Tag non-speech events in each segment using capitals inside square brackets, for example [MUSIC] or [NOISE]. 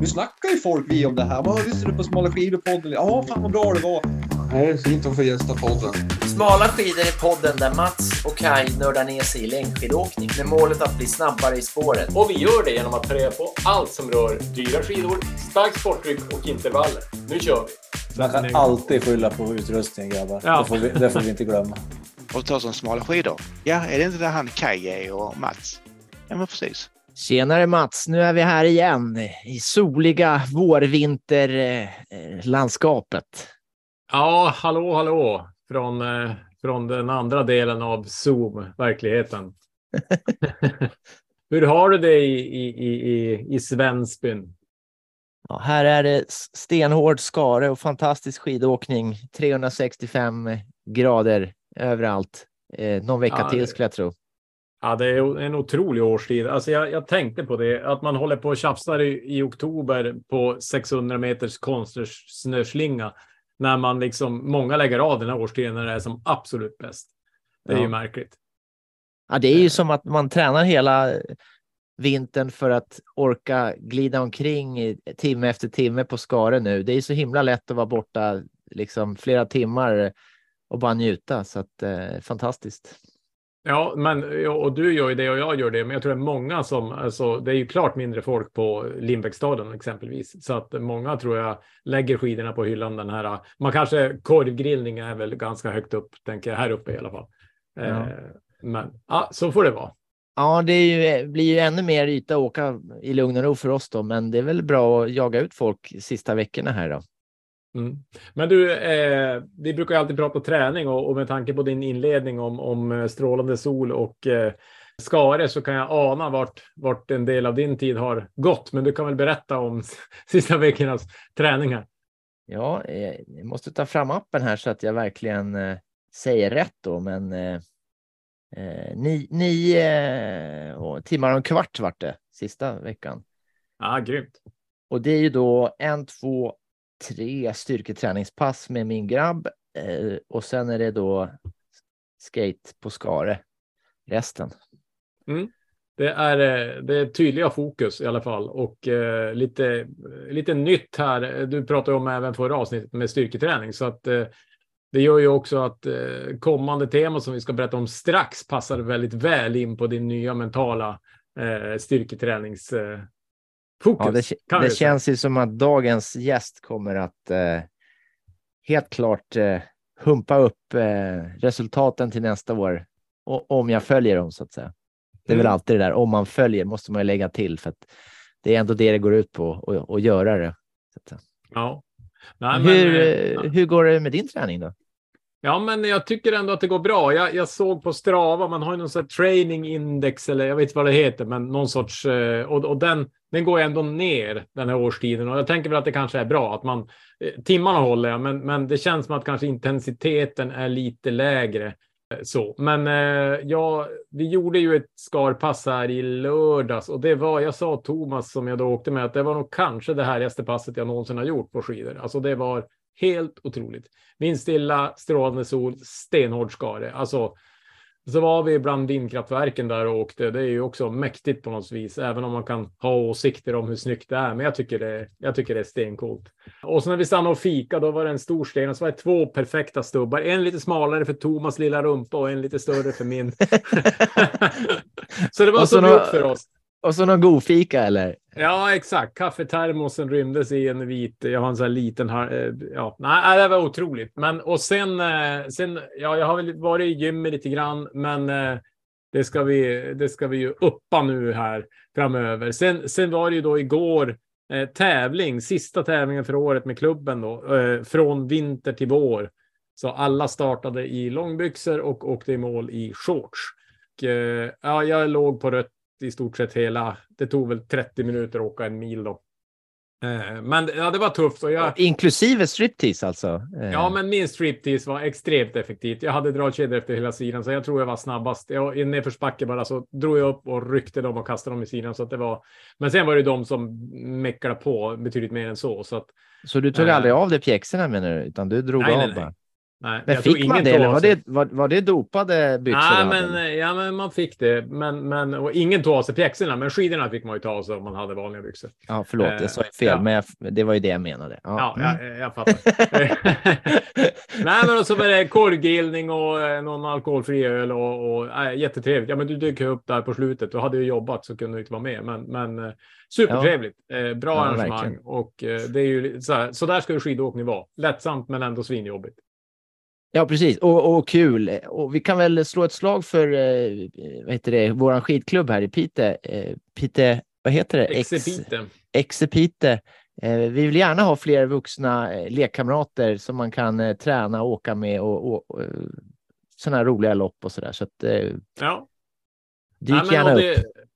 Nu snackar ju folk vi om det här. Vad lyssnar du på Smala skidor-podden? Ja, fan vad bra det var. Nej, det är fint att få gästa podden. Smala skidor är podden där Mats och Kai nördar ner sig i längdskidåkning med målet att bli snabbare i spåret. Och vi gör det genom att ta reda på allt som rör dyra skidor, starkt sporttryck och intervaller. Nu kör vi! Man kan alltid skylla på utrustningen grabbar. Ja. Det, får vi, det får vi inte glömma. och ta som smala skidor. Ja, är det inte där han Kaj är och Mats? Ja, men precis. Tjenare Mats, nu är vi här igen i soliga vårvinterlandskapet. Ja, hallå, hallå! Från, eh, från den andra delen av Zoom, verkligheten. [LAUGHS] Hur har du det i, i, i, i, Svensbyn? Ja, här är det stenhård skare och fantastisk skidåkning. 365 grader överallt. Eh, någon vecka Ja, till skulle jag tro. Ja, det är en otrolig årstid. Alltså jag, jag tänkte på det, att man håller på och tjafsar i, i oktober på 600 meters konstnärssnöslinga. När man liksom, många lägger av den här årstiden när det är som absolut bäst. Det är Ja. ju märkligt. Ja, det är ju som att man tränar hela vintern för att orka glida omkring timme efter timme på skare nu. Det är så himla lätt att vara borta liksom flera timmar och bara njuta. Så att eh, fantastiskt. Ja, men och du gör ju det och jag gör det, men jag tror det är många som, alltså det är ju klart mindre folk på Lindbäcksstadion exempelvis, så att många tror jag lägger skidorna på hyllan den här. Man kanske korvgrillning är väl ganska högt upp, tänker jag, här uppe i alla fall. Ja. Eh, men ja, så får det vara. Ja, det ju, blir ju ännu mer yta att åka i lugn och ro för oss då, men det är väl bra att jaga ut folk sista veckorna här då. Mm. Men du, eh, vi brukar ju alltid prata träning och, och med tanke på din inledning om, om eh, strålande sol och eh, skare så kan jag ana vart, vart en del av din tid har gått. Men du kan väl berätta om [LAUGHS] sista veckornas träningar. Ja, eh, jag måste ta fram appen här så att jag verkligen eh, säger rätt då, men eh, eh, ni, nio eh, timmar och en kvart vart det sista veckan. Ja, grymt. Och det är ju då en, två, tre styrketräningspass med min grabb eh, och sen är det då skate på skare resten. Mm. Det är, eh, det är tydliga fokus i alla fall och eh, lite, lite nytt här. Du pratade om även förra avsnittet med styrketräning så att eh, det gör ju också att eh, kommande tema som vi ska berätta om strax passar väldigt väl in på din nya mentala eh, styrketränings eh, fokus. Ja, det, det känns ju som att dagens gäst kommer att eh, helt klart eh, humpa upp eh, resultaten till nästa år. Och, om jag följer dem så att säga. Det är väl Mm. alltid det där, om man följer måste man ju lägga till för att det är ändå det det går ut på att göra det. Ja. Nej, hur, men, eh, eh, hur går det med din träning då? Ja, men jag tycker ändå att det går bra. Jag, jag såg på Strava, man har ju någon sån här training index eller jag vet inte vad det heter, men någon sorts eh, och, och den, den går ändå ner den här årstiden och jag tänker väl att det kanske är bra att man eh, timmarna håller jag, men, men det känns som att kanske intensiteten är lite lägre. Eh, så, men eh, ja, vi gjorde ju ett skarpass här i lördags och det var, jag sa Thomas som jag då åkte med, att det var nog kanske det härligaste passet jag någonsin har gjort på skidor. Alltså det var helt otroligt. Vindstilla, strålande sol, stenhård skare. Alltså, så var vi bland vindkraftverken där och åkte. Det är ju också mäktigt på något vis, även om man kan ha åsikter om hur snyggt det är. Men jag tycker det, jag tycker det är stencoolt. Och så när vi stannade och fika, då var det en stor sten och så var det två perfekta stubbar. En lite smalare för Thomas lilla rumpa och en lite större för min. [LAUGHS] [LAUGHS] så det var Och så gjort för oss. Och så någon god fika eller? Ja, exakt. Kaffetermosen rymdes i en vit, jag har en sån här liten, eh, ja, nej, det var otroligt. Men och sen, eh, sen, ja, jag har väl varit i gymmet lite grann, men eh, det ska vi, det ska vi ju uppa nu här framöver. Sen, sen var det ju då igår eh, tävling, sista tävlingen för året med klubben då, eh, från vinter till vår. Så alla startade i långbyxor och åkte i mål i shorts. Och, eh, ja, jag låg på rött i stort sett hela. Det tog väl 30 minuter att åka en mil då. Eh, Men ja, det var tufft och jag, Inklusive striptease alltså? Eh, Ja, men min striptease var extremt effektivt. Jag hade dragkedjor efter hela sidan, så jag tror jag var snabbast. Jag, I nedförsbacke bara så drog jag upp och ryckte dem och kastade dem i sidan. Så att det var... Men sen var det de som mecklade på betydligt mer än så. så att, Så du tog eh, aldrig av dig pjäxorna menar du? Utan du drog nej, av nej, nej. bara? Nej, Men fick man det eller var det, var, var det dopade byxor? Nej, men, ja, men man fick det. Men, men, och ingen tog av sig pjäxorna, men skidorna fick man ju ta av sig om man hade vanliga byxor. Ja, förlåt, eh, jag sa fel, ja. men jag, det var ju det jag menade. Ja, Ja, mm. jag, jag fattar. [LAUGHS] Nej, men och så var det korvgrillning och eh, någon alkoholfri öl och, och äh, jättetrevligt. Ja, men du dök upp där på slutet. Du hade ju jobbat så kunde du inte vara med. Men, men eh, supertrevligt. Eh, bra Ja, arrangemang och det är ju så här. Så där ska ju skidåkning vara. Lättsamt, men ändå svinjobbigt. Ja, precis. Och, och kul. Och vi kan väl slå ett slag för eh, vad heter det, vår skidklubb här i Pite. Eh, Pite, vad heter det? Ex- Exepite. Exepite. Eh, vi vill gärna ha fler vuxna eh, lekkamrater som man kan eh, träna och åka med och, och, och sådana här roliga lopp och så där. Så att, eh, Ja. dyk men, gärna och upp.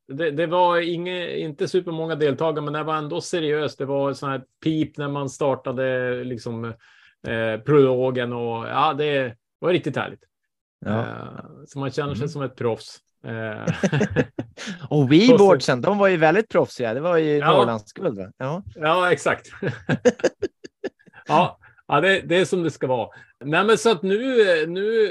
det, det, det var inge, inte supermånga deltagare, men det var ändå seriöst. Det var sån här pip när man startade liksom eh, prologen och ja, det var riktigt härligt. Ja. Eh, så man känner sig Mm. som ett proffs. [LAUGHS] Eh, Och Weeboardsen, [LAUGHS] de var ju väldigt proffsiga. Det var ju Ja. Norrlandsguld. Va? Ja. ja, exakt. [LAUGHS] ja, ja det, det är som det ska vara. Nej, men så att nu, nu eh,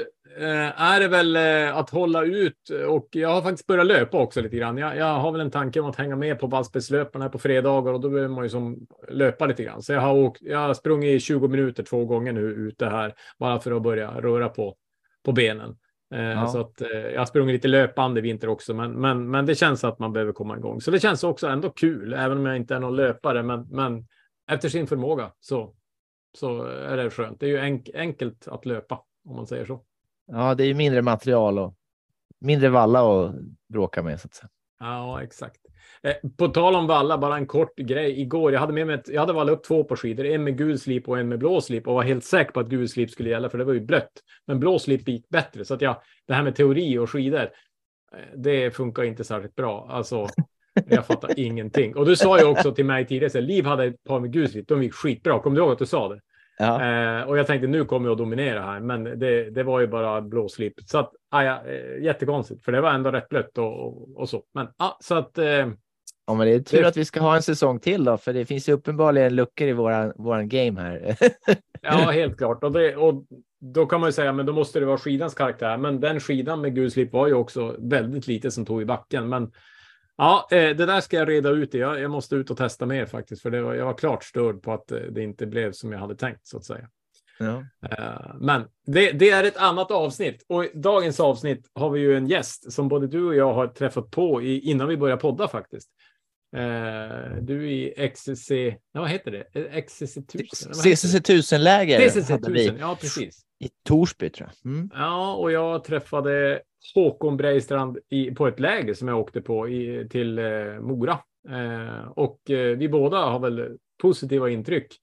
är det väl eh, att hålla ut och jag har faktiskt börjat löpa också lite grann. Jag, jag har väl en tanke om att hänga med på Vallspetslöparna här på fredagar och då behöver man ju som löpa lite grann. Så jag har, åkt, jag har sprungit i 20 minuter två gånger nu ute här bara för att börja röra på, på benen. Eh, Ja. Så att eh, jag har sprungit lite löpande i vinter också, men, men, men det känns att man behöver komma igång. Så det känns också ändå kul, även om jag inte är någon löpare, men, men efter sin förmåga så, så är det skönt. Det är ju enk, enkelt att löpa om man säger så ja, det är ju mindre material och mindre valla att bråka med. Så att säga. Ja, exakt. Eh, På tal om valla, bara en kort grej. Igår, jag hade med mig ett, jag hade vallat upp två par skidor, en med gul slip och en med blå slip och var helt säker på att gul slip skulle gälla för det var ju blött. Men blå slip gick bättre så att jag, det här med teori och skidor, eh, det funkar inte särskilt bra. Alltså, jag fattar [LAUGHS] ingenting. Och du sa ju också till mig tidigare, så här, Liv hade ett par med gul slip, de gick skitbra. Kommer du ihåg att du sa det? Ja. Eh, och jag tänkte nu kommer jag att dominera här, men det, det var ju bara blå slip. Så att, ah, ja, eh, jättekonstigt, för det var ändå rätt blött och, och, och så. Men ah, så att eh, Ja, men det är tur Det- att vi ska ha en säsong till då, för det finns ju uppenbarligen luckor i våran, våran game här. [LAUGHS] Ja, helt klart. Och, det, och då kan man ju säga, men då måste det vara skidans karaktär. Men den skidan med gulslip var ju också väldigt lite som tog i backen. Men ja, eh, det där ska jag reda ut. Jag, jag måste ut och testa mer faktiskt, för det var, jag var klart störd på att eh, det inte blev som jag hade tänkt så att säga. ja. Eh, Men det, det är ett annat avsnitt och i dagens avsnitt har vi ju en gäst som både du och jag har träffat på i, innan vi började podda faktiskt. Du i XCC, ja, vad heter det? XCC 1000? eller vad heter CCC 1000-läger det? CCC hade vi 1000, ja precis. i Torsby tror jag. Mm. Ja, och jag träffade Håkon Breistrand i, på ett läger som jag åkte på i, till eh, Mora. Eh, och eh, vi båda har väl positiva intryck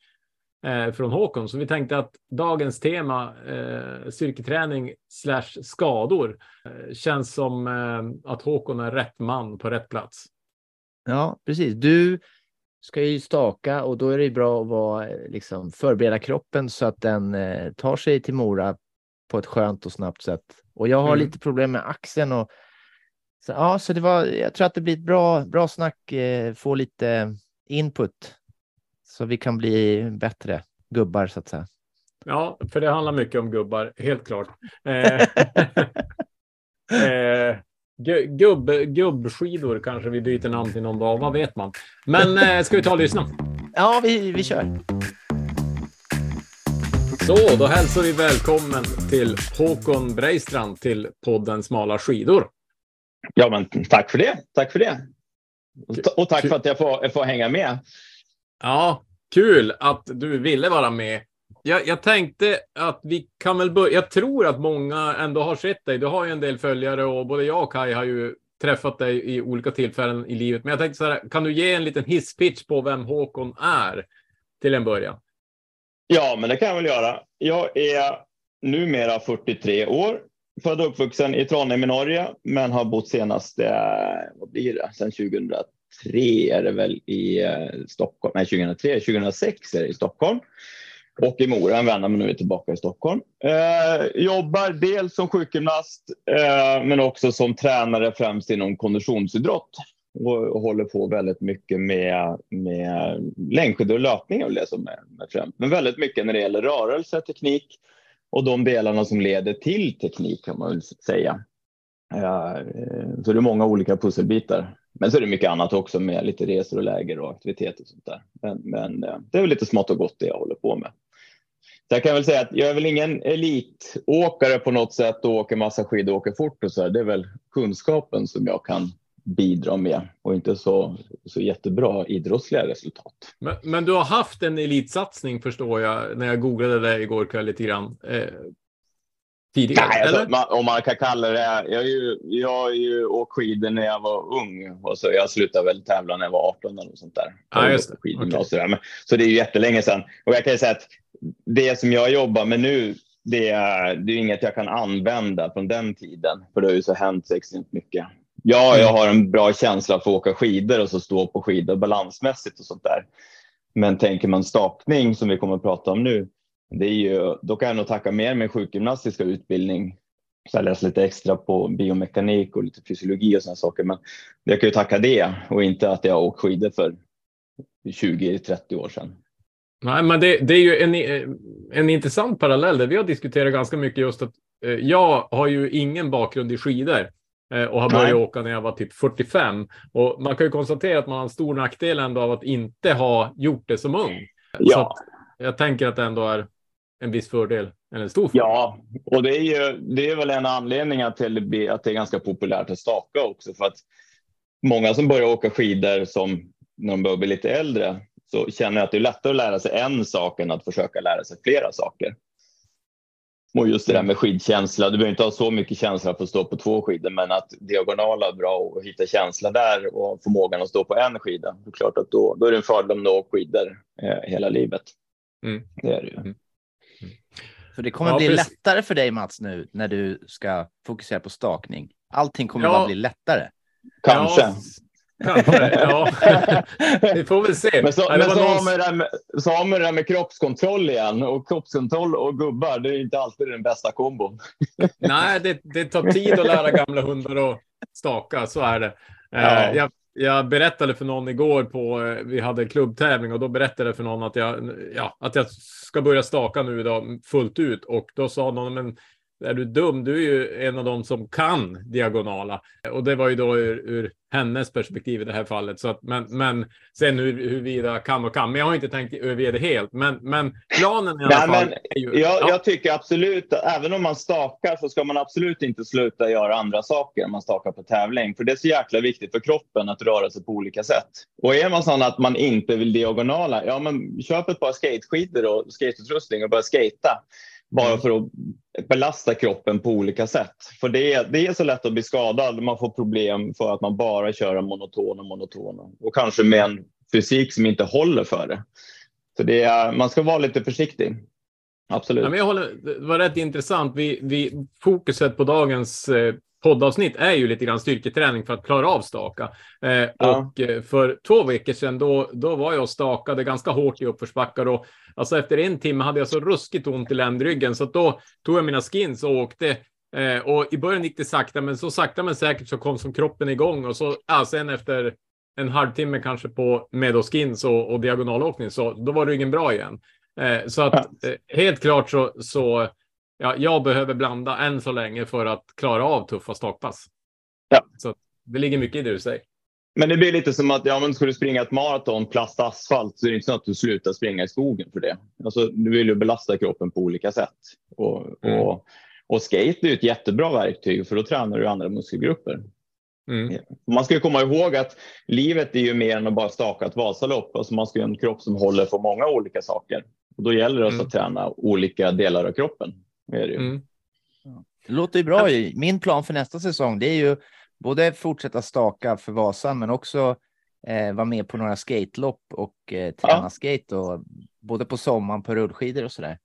eh, från Håkon, så vi tänkte att dagens tema eh, styrketräning slash skador eh, känns som eh, att Håkon är rätt man på rätt plats. Ja, precis. Du ska ju staka och då är det bra att vara, liksom, förbereda kroppen så att den eh, tar sig till Mora på ett skönt och snabbt sätt. Och jag har Mm. lite problem med axeln och så, ja, så det var, jag tror att det blir ett bra, bra snack, eh, få lite input så vi kan bli bättre gubbar så att säga. Ja, för det handlar mycket om gubbar, helt klart. Eh, [LAUGHS] eh, gu- gubb, gubbskidor kanske vi byter namn till någon dag, vad vet man. Men eh, ska vi ta och lyssna? Ja, vi, vi kör. Så, då hälsar vi välkommen till Håkon Breistrand till podden Smala skidor. Ja, men tack för det. Tack för det. Och, ta- och tack för att jag får, jag får hänga med. Ja, kul att du ville vara med. Jag, jag tänkte att vi kan väl börja. Jag tror att många ändå har sett dig. Du har ju en del följare och både jag och Kai har ju träffat dig i olika tillfällen i livet. Men jag tänkte så här, kan du ge en liten hisspitch på vem Håkon är till en början? Ja, men det kan jag väl göra. Jag är numera 43 år. Född och uppvuxen i Trondheim i Norge, men har bott senast, vad blir det, sedan 2003 är det väl i eh, Stockholm. Nej, 2003, 2006 är det i Stockholm. Och i Mora, en vända, men nu är jag tillbaka i Stockholm. Eh, jobbar dels som sjukgymnast, eh, men också som tränare främst inom konditionsidrott. Och, och håller på väldigt mycket med, med längdskidor och löpning och det som med, främst. Men väldigt mycket när det gäller rörelse, teknik och de delarna som leder till teknik kan man väl säga. Ja, så det är många olika pusselbitar. Men så är det mycket annat också med lite resor och läger och aktiviteter och sånt där. Men, men eh, det är väl lite smått och gott det jag håller på med. Så jag kan väl säga att jag är väl ingen elitåkare på något sätt och åker massa skidor och åker fort och så här. Det är väl kunskapen som jag kan bidra med och inte så, så jättebra idrottsliga resultat. Men, men du har haft en elitsatsning förstår jag när jag googlade det igår kväll lite grann. Eh, tidigare, Nej, alltså, man, om man kan kalla det. Jag har ju, jag har ju åkt skidor när jag var ung och så jag slutade väl tävla när jag var 18 eller sånt där. Ja, just det. Skidgymnasiet där. Men, så det är ju jättelänge sedan och jag kan säga att det som jag jobbar med nu, det är, det är inget jag kan använda från den tiden, för det har ju så hänt så extremt mycket. Ja, jag har en bra känsla för att åka skidor och så stå på skidor balansmässigt och sånt där. Men tänker man stakning som vi kommer att prata om nu, det är ju, då kan jag nog tacka mer min sjukgymnastiska utbildning. Så jag läste lite extra på biomekanik och lite fysiologi och sådana saker. Men jag kan ju tacka det och inte att jag åkt skidor för 20-30 år sedan. Nej, men det, det är ju en, en intressant parallell. Där vi har diskuterat ganska mycket just att eh, jag har ju ingen bakgrund i skidor och har börjat Nej. åka när jag var typ 45. Och man kan ju konstatera att man har en stor nackdel ändå av att inte ha gjort det som ung. Så Ja, att jag tänker att det ändå är en viss fördel, eller en stor fördel. ja, och det är ju det är väl en anledning till att det blir- att det är ganska populärt att staka också för att många som börjar åka skidor som när de börjar bli lite äldre så känner jag att det är lättare att lära sig en sak än att försöka lära sig flera saker. Och just det där med skidkänsla, du behöver inte ha så mycket känsla för att stå på två skidor, men att diagonala är bra och hitta känsla där och förmågan att stå på en skida. Det är klart att då, då är det en fördel om du åker skidor eh, hela livet. Mm. Det är det ju. Så det kommer Ja, bli precis. lättare för dig Mats nu när du ska fokusera på stakning. Allting kommer Ja. bara bli lättare. Kanske. Ja, kanske, ja. [LAUGHS] Vi får väl se. Men så, Nej, men så, någon- har man det där med, så har man det där med kroppskontroll igen. Och kroppskontroll och gubbar, det är inte alltid den bästa kombon. [LAUGHS] Nej, det, det tar tid att lära gamla hundar att staka, så är det. Eh, Ja. Jag, jag berättade för någon igår på, eh, vi hade klubbtävling och då berättade jag för någon att jag, ja, att jag ska börja staka nu då, fullt ut och då sa någon, men är du dum? Du är ju en av dem som kan diagonala. Och det var ju då ur, ur hennes perspektiv i det här fallet. Så att, men, men sen hur, huruvida kan och kan. Men jag har inte tänkt över det helt. Men, men planen i alla Nej, fall. ju, Jag, ja. jag tycker absolut, även om man stakar så ska man absolut inte sluta göra andra saker om man stakar på tävling. För det är så jäkla viktigt för kroppen att röra sig på olika sätt. Och är man sån att man inte vill diagonala, ja men köp ett par skateskidor och skateutrustning och börja skata. Bara för att belasta kroppen på olika sätt. För det är, det är så lätt att bli skadad. Man får problem för att man bara kör monoton och monoton. Och kanske med en fysik som inte håller för det. Så det är, man ska vara lite försiktig. Absolut. Ja, men jag håller, det var rätt intressant. Vi, vi, fokuset på dagens eh, poddavsnitt är ju lite grann styrketräning för att klara av staka. Eh, Ja. Och eh, för två veckor sedan då, då var jag och stakade ganska hårt i uppförsbackar och alltså efter en timme hade jag så ruskigt ont i ländryggen så att då tog jag mina skins och åkte. Eh, och i början gick det sakta, men så sakta men säkert så kom som kroppen igång och så ja, sen efter en halvtimme kanske på medoskins och, och diagonalåkning så då var ryggen bra igen. Eh, så att eh, helt klart så, så ja, jag behöver blanda än så länge för att klara av tuffa stakpass. Ja. Så det ligger mycket i det du säger. Men det blir lite som att ja, men ska du springa ett maraton plast asfalt så är det inte så att du slutar springa i skogen för det. Alltså, du vill ju belasta kroppen på olika sätt. Och, Mm. och, och skate är ett jättebra verktyg för då tränar du andra muskelgrupper. Mm. Man ska komma ihåg att livet är ju mer än att bara staka ett Vasalopp. Alltså man ska ha en kropp som håller för många olika saker. Och då gäller det Mm. att träna olika delar av kroppen. Det är det ju. Mm. Det låter ju bra. Min plan för nästa säsong det är ju både fortsätta staka för Vasan men också eh, vara med på några skatelopp och eh, träna Ja. skate och både på sommaren på rullskidor och sådär.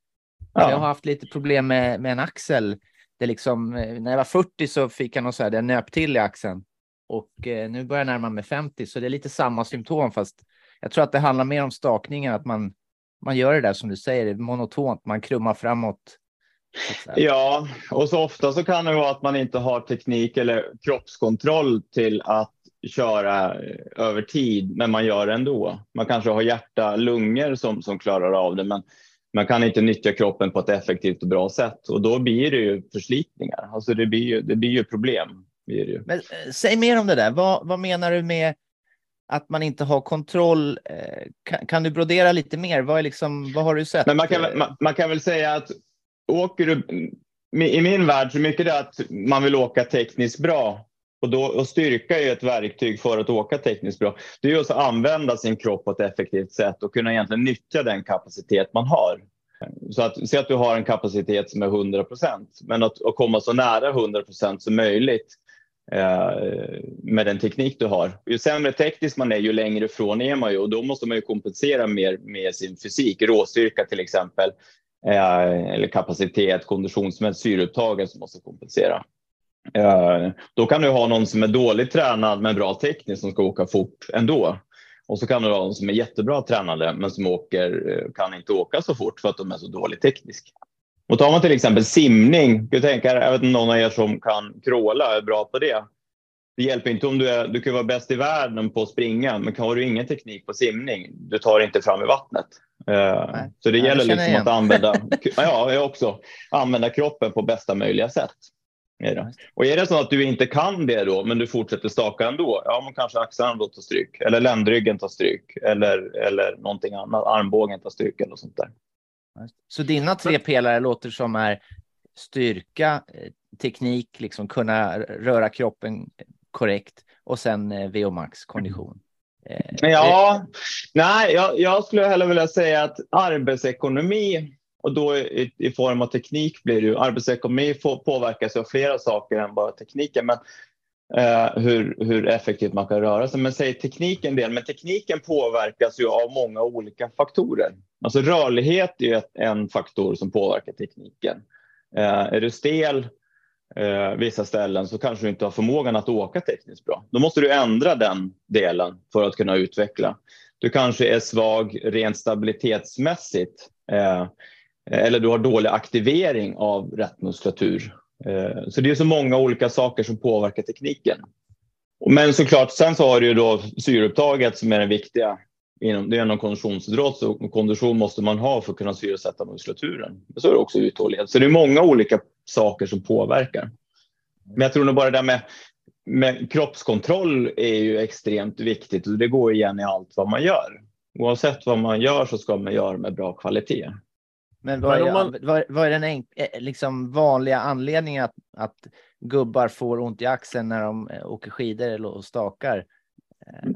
Ja. Jag har haft lite problem med, med en axel. Det liksom, eh, när jag var 40 så fick jag något så här, det nöp till i axeln. Och eh, nu börjar jag närma mig 50 så det är lite samma symptom fast jag tror att det handlar mer om stakningen, att man, man gör det där som du säger, det är monotont, man krummar framåt. Ja, och så ofta så kan det vara att man inte har teknik eller kroppskontroll till att köra eh, över tid, men man gör det ändå. Man kanske har hjärta, lungor som, som klarar av det, men man kan inte nyttja kroppen på ett effektivt och bra sätt och då blir det ju förslitningar. Alltså det blir ju, det blir ju problem. Blir ju. Men eh, säg mer om det där. Vad, vad menar du med att man inte har kontroll? Eh, Kan, kan du brodera lite mer? Vad, är liksom, vad har du sett? Men man kan, man, man kan väl säga att åker du, i min värld så mycket det att man vill åka tekniskt bra och, då, och styrka är ett verktyg för att åka tekniskt bra. Det är just att använda sin kropp på ett effektivt sätt och kunna egentligen nyttja den kapacitet man har. Så att se att du har en kapacitet som är 100 procent, men att, att komma så nära 100 procent som möjligt eh, med den teknik du har. Ju sämre tekniskt man är, ju längre ifrån är man ju och då måste man ju kompensera mer med sin fysik, råstyrka till exempel, Eh, eller kapacitet, konditionsmässigt, syreupptagen som måste kompensera. Eh, då kan du ha någon som är dåligt tränad men bra tekniskt som ska åka fort ändå. Och så kan du ha någon som är jättebra tränade men som åker, eh, kan inte åka så fort för att de är så dåligt teknisk. Och tar man till exempel simning, jag, tänker, jag vet inte någon av er som kan kråla är bra på det. Det hjälper inte om du, är, du kan vara bäst i världen på att springa, men har du ingen teknik på simning, du tar inte fram i vattnet. Eh, Nej. så det gäller liksom att använda, [LAUGHS] ja, jag också, använda kroppen på bästa möjliga sätt. Är. Och är det så att du inte kan det då, men du fortsätter staka ändå, ja, men kanske axlarna då tar stryk, eller ländryggen tar stryk, eller, eller någonting annat, armbågen tar stryk eller sånt där. Så dina tre pelare låter som är styrka, eh, teknik, liksom kunna röra kroppen korrekt och sen eh, VO max kondition. Eh, Ja, nej, jag, jag skulle hellre vilja säga att arbetsekonomi och då i, i form av teknik blir det ju arbetsekonomi får, påverkas av flera saker än bara tekniken. Men eh, hur, hur effektivt man kan röra sig. Men säg tekniken del, men tekniken påverkas ju av många olika faktorer. Alltså rörlighet är ju ett, en faktor som påverkar tekniken. Eh, är du stel eh, vissa ställen så kanske du inte har förmågan att åka tekniskt bra. Då måste du ändra den delen för att kunna utveckla. Du kanske är svag rent stabilitetsmässigt eh, eller du har dålig aktivering av rätt muskulatur. Eh, så det är så många olika saker som påverkar tekniken. Men såklart, sen så har du ju då syreupptaget som är den viktiga. Inom, det är en konditionsidrott så kondition måste man ha för att kunna syresätta muskulaturen. Så är det också uthållighet. Så det är många olika saker som påverkar. Men jag tror nog bara det där med, med kroppskontroll är ju extremt viktigt och det går igen i allt vad man gör. Oavsett vad man gör så ska man göra med bra kvalitet. Men vad är, man- vad, vad är den enk, eh, liksom vanliga anledningen att, att gubbar får ont i axeln när de eh, åker skidor eller och stakar?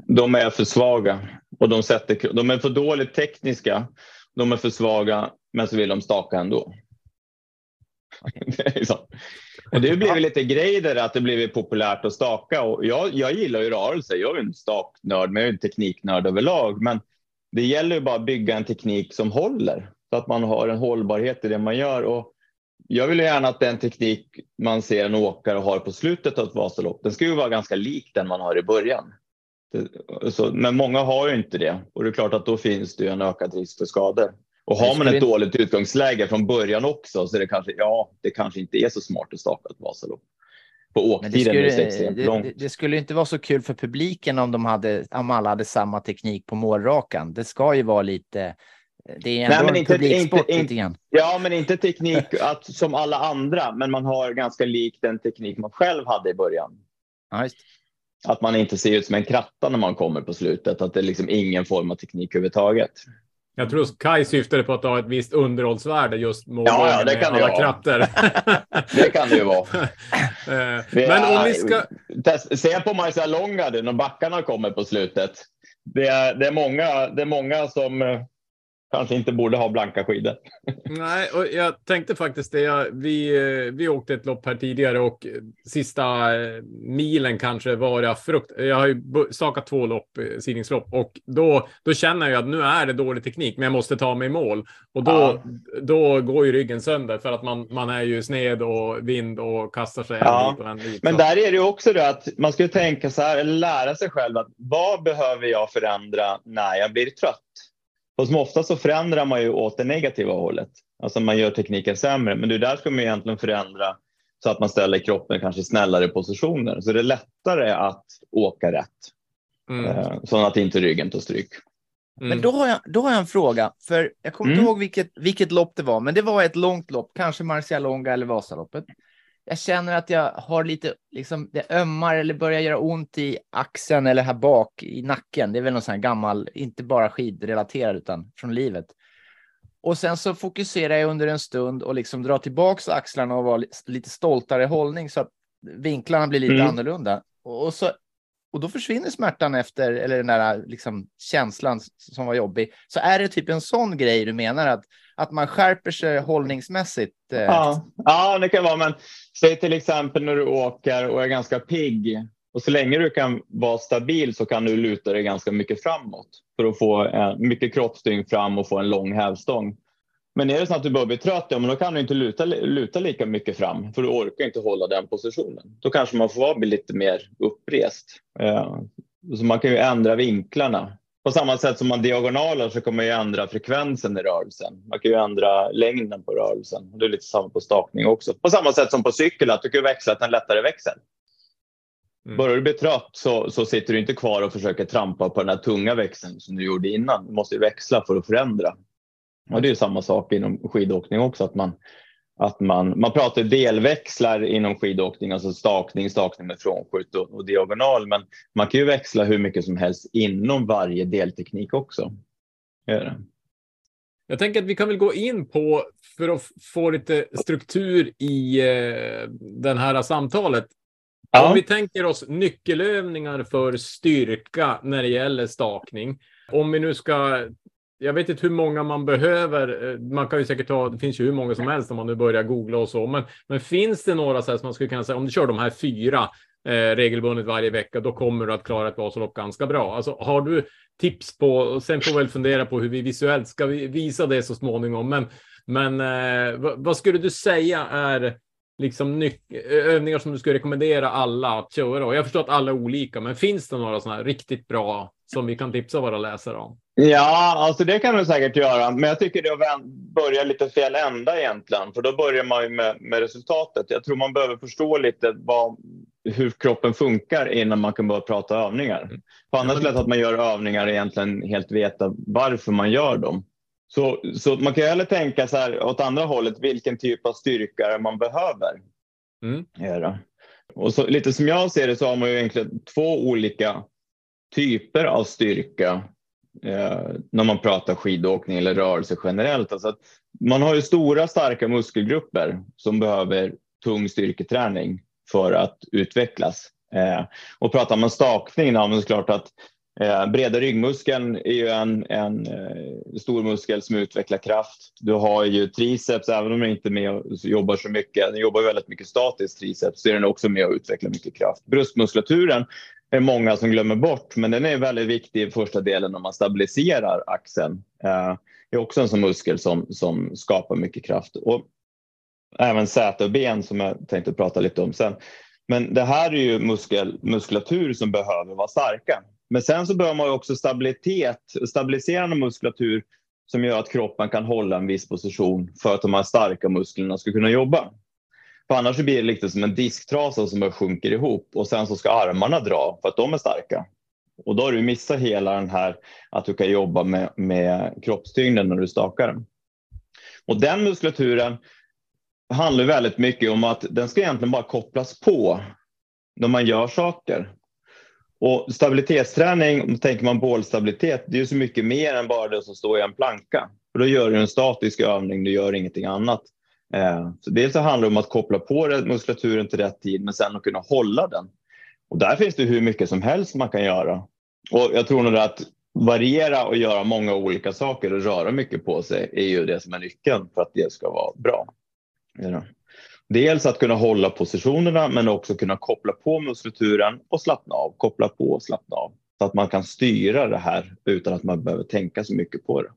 De är för svaga och de, sätter, de är för dåligt tekniska. De är för svaga, men så vill de staka ändå. [LAUGHS] Det. Och det blir lite grej där att det blivit populärt att staka och jag, jag gillar ju rörelse. Jag är ju en staknörd, men jag är en tekniknörd överlag. Men det gäller ju bara att bygga en teknik som håller så att man har en hållbarhet i det man gör. Och jag vill ju gärna att den teknik man ser en åkare har på slutet av ett Vasalopp, den ska ju vara ganska lik den man har i början. Det, så, men många har ju inte det och det är klart att då finns det ju en ökad risk för skador. Och har man ett dåligt utgångsläge från början också så är det kanske, ja, det kanske inte är så smart att starta ett Vasalopp. På åktiden är det extremt långt. det, det skulle inte vara så kul för publiken om de hade, om alla hade samma teknik på målrakan. Det ska ju vara lite, det är Nej, ändå men en inte- publiksport inte- lite grann. Ja, men inte teknik att, som alla andra, men man har ganska lik den teknik man själv hade i början. Ja. Att man inte ser ut som en kratta när man kommer på slutet, att det är liksom ingen form av teknik överhuvudtaget. Jag tror Kai syftade på att ha ett visst underhållsvärde just mot Ja, ja, det kan alla krattor. [LAUGHS] Det kan det ju vara. [LAUGHS] Eh, Men om vi ska... Se på Marcel Långgarden när backarna kommer på slutet. Det är, det är, många, det är många som eh, kanske inte borde ha blanka skidor. Nej, och jag tänkte faktiskt det. Vi, eh, vi åkte ett lopp här tidigare och sista eh, milen kanske var jag frukt. Jag har ju stakat två lopp, eh, sidningslopp och då, då känner jag att nu är det dålig teknik, men jag måste ta mig i mål och då, Ja. då går ju ryggen sönder för att man, man är ju sned och vind och kastar sig Ja, en bit en bit. Men där är det ju också det att man ska tänka så här, eller lära sig själv att vad behöver jag förändra när jag blir trött? Och som ofta så förändrar man ju åt det negativa hållet. Alltså man gör tekniken sämre, men det är där ska man egentligen förändra så att man ställer kroppen kanske i snällare positioner. Så det är lättare att åka rätt, Mm. eh, så att inte ryggen tar stryk. Men Mm. då har, jag, då har jag en fråga, för jag kommer inte Mm. ihåg vilket, vilket lopp det var, men det var ett långt lopp, kanske Marcialonga eller Vasaloppet. Jag känner att jag har lite, liksom, det ömmar eller börjar göra ont i axeln eller här bak i nacken. Det är väl någon sån här gammal, inte bara skidrelaterad utan från livet. Och sen så fokuserar jag under en stund och liksom drar tillbaks axlarna och var li- lite stoltare i hållning så att vinklarna blir lite Mm. annorlunda. Och, så och då försvinner smärtan efter, eller den där liksom, känslan som var jobbig. Så är det typ en sån grej du menar, att, att man skärper sig hållningsmässigt? Eh, ja, ja, det kan vara. Men säg till exempel när du åker och är ganska pigg. Och så länge du kan vara stabil så kan du luta dig ganska mycket framåt för att få eh, mycket kroppstyngd fram och få en lång hävstång. Men är det så att du börjar bli trött, ja, men då kan du inte luta, luta lika mycket fram för du orkar inte hålla den positionen. Då kanske man får bli lite mer upprest. Eh, så man kan ju ändra vinklarna. På samma sätt som man diagonaler så kan man ju ändra frekvensen i rörelsen. Man kan ju ändra längden på rörelsen. Det är lite samma på stakning också. På samma sätt som på cykel, att du kan växla till en lättare växel. Mm. Börjar du bli trött så, så sitter du inte kvar och försöker trampa på den här tunga växeln som du gjorde innan. Du måste ju växla för att förändra. Och det är samma sak inom skidåkning också. Att man, att man, man pratar delväxlar inom skidåkning, alltså stakning, stakning med frånskjut och, och diagonal. Men man kan ju växla hur mycket som helst inom varje delteknik också. Gör. Jag tänker att vi kan väl gå in på, för att få lite struktur i eh, det här samtalet. Om vi tänker oss nyckelövningar för styrka när det gäller stakning. Om vi nu ska, jag vet inte hur många man behöver. eh, Man kan ju säkert ta, det finns ju hur många som helst om man nu börjar googla och så. Men, men finns det några så här som man skulle kunna säga, om du kör de här fyra eh, regelbundet varje vecka, då kommer du att klara ett Vasalopp ganska bra. Alltså, har du tips på, och sen får vi väl fundera på hur vi visuellt ska vi visa det så småningom. Men, men eh, vad, vad skulle du säga är liksom övningar som du skulle rekommendera alla att köra? Och jag förstår att alla är olika, men finns det några sådana här riktigt bra som vi kan tipsa våra läsare om? Ja, alltså det kan du säkert göra. Men jag tycker det är att vän- börja lite fel ända egentligen. För då börjar man ju med, med resultatet. Jag tror man behöver förstå lite vad, hur kroppen funkar innan man kan börja prata övningar. För annars är det lätt att man gör övningar och egentligen helt veta varför man gör dem. Så, så man kan ju heller tänka så här åt andra hållet, vilken typ av styrka man behöver. Mm. Och så, lite som jag ser det så har man ju egentligen två olika typer av styrka eh, när man pratar skidåkning eller rörelse generellt. Alltså man har ju stora starka muskelgrupper som behöver tung styrketräning för att utvecklas. Eh, och pratar man stakning, då, men det klart att eh, breda ryggmuskeln är ju en, en eh, stor muskel som utvecklar kraft. Du har ju triceps, även om den inte är med och jobbar så mycket, den jobbar väldigt mycket statiskt triceps, så är den också med och utvecklar mycket kraft. Bröstmuskulaturen är många som glömmer bort, men den är väldigt viktig i första delen när man stabiliserar axeln. Eh, det är också en sån muskel som, som skapar mycket kraft. Och även säte och ben som jag tänkte prata lite om sen. Men det här är ju muskel, muskulatur som behöver vara starka. Men sen så behöver man ju också stabilitet, stabiliserande muskulatur som gör att kroppen kan hålla en viss position för att de här starka musklerna ska kunna jobba. För annars så blir det lite som en disktrasa som bara sjunker ihop och sen så ska armarna dra för att de är starka. Och då har du missat hela den här att du kan jobba med, med kroppstyngden när du stakar. Och den muskulaturen handlar väldigt mycket om att den ska egentligen bara kopplas på när man gör saker. Och stabilitetsträning, då tänker man bålstabilitet, det är ju så mycket mer än bara det som står i en planka. För då gör du en statisk övning, du gör ingenting annat. Eh, så dels så handlar det om att koppla på muskulaturen till rätt tid, men sen att kunna hålla den. Och där finns det hur mycket som helst man kan göra. Och jag tror nog att variera och göra många olika saker och röra mycket på sig är ju det som är nyckeln för att det ska vara bra. Ja. Dels att kunna hålla positionerna men också kunna koppla på muskulaturen och slappna av, koppla på och slappna av. Så att man kan styra det här utan att man behöver tänka så mycket på det.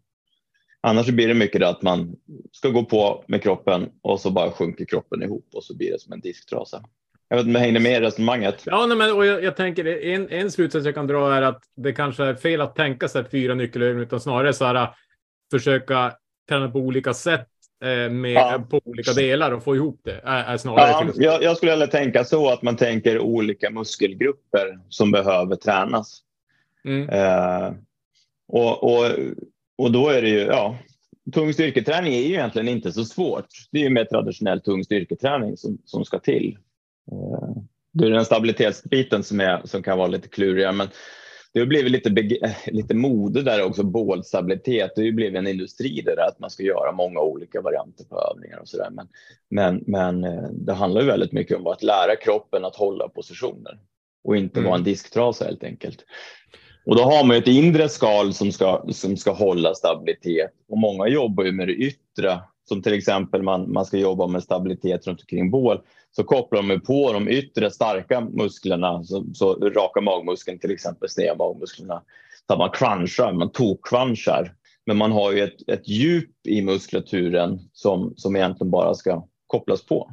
Annars blir det mycket det att man ska gå på med kroppen och så bara sjunker kroppen ihop och så blir det som en disktrasa. Jag vet inte om jag hängde med i resonemanget. Ja, nej, men och jag, jag tänker en, en slutsats jag kan dra är att det kanske är fel att tänka sig fyra nyckelövningar utan snarare så här försöka träna på olika sätt med, Ja. på olika delar och få ihop det. Är, är snarare Ja, jag, jag skulle hellre tänka så att man tänker olika muskelgrupper som behöver tränas. Mm. Eh, Och, och, och då är det ju, ja, tung styrketräning är ju egentligen inte så svårt. Det är ju mer traditionell tung styrketräning som, som ska till. Eh, det är den stabilitetsbiten som, är, som kan vara lite klurigare, men det har blivit lite, [LAUGHS] lite mode där också, bålstabilitet. Det har ju blivit en industri där att man ska göra många olika varianter på övningar och så där. Men, men, men eh, det handlar ju väldigt mycket om att lära kroppen att hålla positioner och inte mm. vara en disktrasa helt enkelt. Och då har man ett inre skal som ska, som ska hålla stabilitet och många jobbar ju med det yttre som till exempel man, man ska jobba med stabilitet runt omkring bål så kopplar de på de yttre starka musklerna, så, så raka magmuskeln till exempel, sneda magmusklerna, så man crunchar, man tok-crunchar. Men man har ju ett, ett djup i muskulaturen som, som egentligen bara ska kopplas på.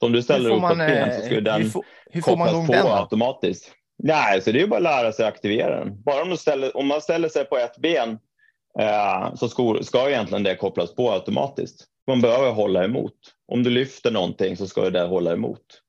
Så om du ställer upp ett ben så ska den hur får, hur får kopplas på den automatiskt. Nej, så det är bara att lära sig aktivera den. Bara om, ställer, om man ställer sig på ett ben eh, så ska, egentligen det kopplas på automatiskt. Man behöver hålla emot. Om du lyfter någonting så ska det hålla emot.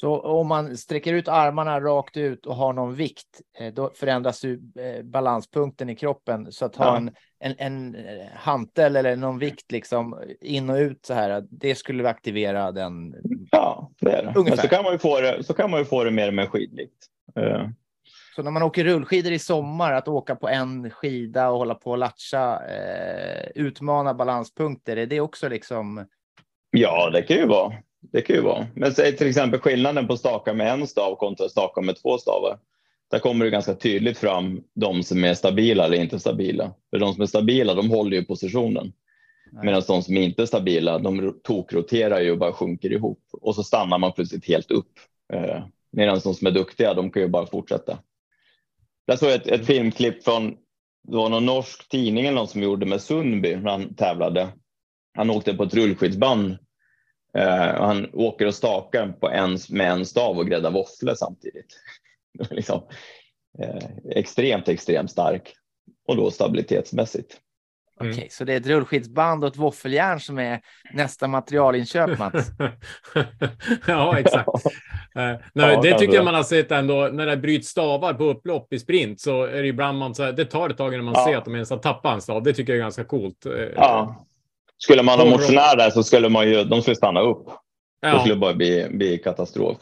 Så om man sträcker ut armarna rakt ut och har någon vikt, eh, då förändras ju eh, balanspunkten i kroppen. Så att ha ja. en, en, en eh, hantel eller någon vikt liksom in och ut så här, det skulle aktivera den. Ja, det är det. Ungefär. Så kan man ju få det, så kan man ju få det mer med skidvikt. Så när man åker rullskidor i sommar, att åka på en skida och hålla på och latcha, eh, utmana balanspunkter, är det också liksom? Ja, det kan ju vara. Det kan ju vara. Men säg till exempel skillnaden på staka med en stav kontra staka med två stavar. Där kommer det ganska tydligt fram de som är stabila eller inte stabila. För de som är stabila, de håller ju positionen. Medan de som inte är stabila, de tokroterar ju och bara sjunker ihop och så stannar man plötsligt helt upp. Eh, Medan de som är duktiga, de kan ju bara fortsätta. Jag såg ett, ett filmklipp från det var någon norsk tidning eller någon som gjorde med Sundby när han tävlade. Han åkte på ett rullskidsband. Eh, och han åker och stakar på en, med en stav och gräddar våfflor samtidigt. [LAUGHS] liksom, eh, extremt, extremt stark och då stabilitetsmässigt. Mm. Okej, så det är ett rullskidsband och ett våffeljärn som är nästa materialinköp, Mats? [LAUGHS] ja, exakt. [LAUGHS] Nej, ja, det tycker jag man har sett ändå. När det bryts stavar på upplopp i sprint så är det ibland man så här, det tar ett tag innan man ja. ser att de ens har tappat en stav. Det tycker jag är ganska coolt. Uh, ja. Skulle man ha motionär där så skulle man ju, de skulle stanna upp. Ja. Det skulle bara bli, bli katastrof.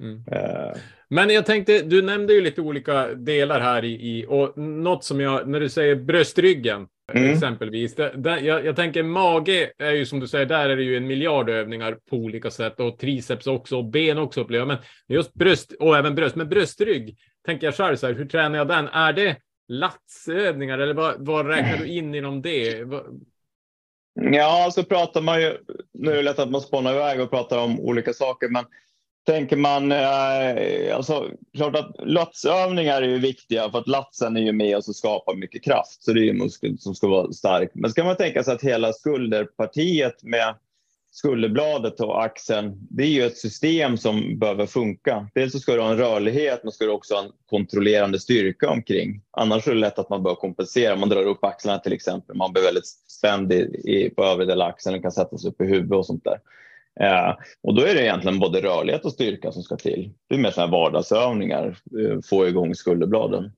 Mm. Uh. Men jag tänkte, du nämnde ju lite olika delar här i, i och något som jag, när du säger bröstryggen, Mm. Exempelvis. Det, det, jag, jag, tänker mage är ju som du säger, där är det ju en miljard övningar på olika sätt och triceps också och ben också upplever Men just bröst och även bröst, men bröstrygg tänker jag själv så här, hur tränar jag den? Är det latsövningar eller vad, vad räknar du in inom det? Ja, så pratar man ju, nu är det lätt att man spånar iväg och pratar om olika saker, men tänker man, eh, alltså klart att latsövningar är ju viktiga för att latsen är ju med och skapar mycket kraft, så det är ju muskeln som ska vara stark. Men ska man tänka sig att hela skulderpartiet med skulderbladet och axeln, det är ju ett system som behöver funka. Dels så ska du ha en rörlighet, men ska du också ha en kontrollerande styrka omkring. Annars är det lätt att man bör kompensera. Man drar upp axlarna till exempel. Man blir väldigt spänd i, i, på övre delen av axeln och kan sätta sig upp i huvudet och sånt där. Eh, och då är det egentligen både rörlighet och styrka som ska till. Det är mer sådana vardagsövningar, eh, få igång skulderbladen.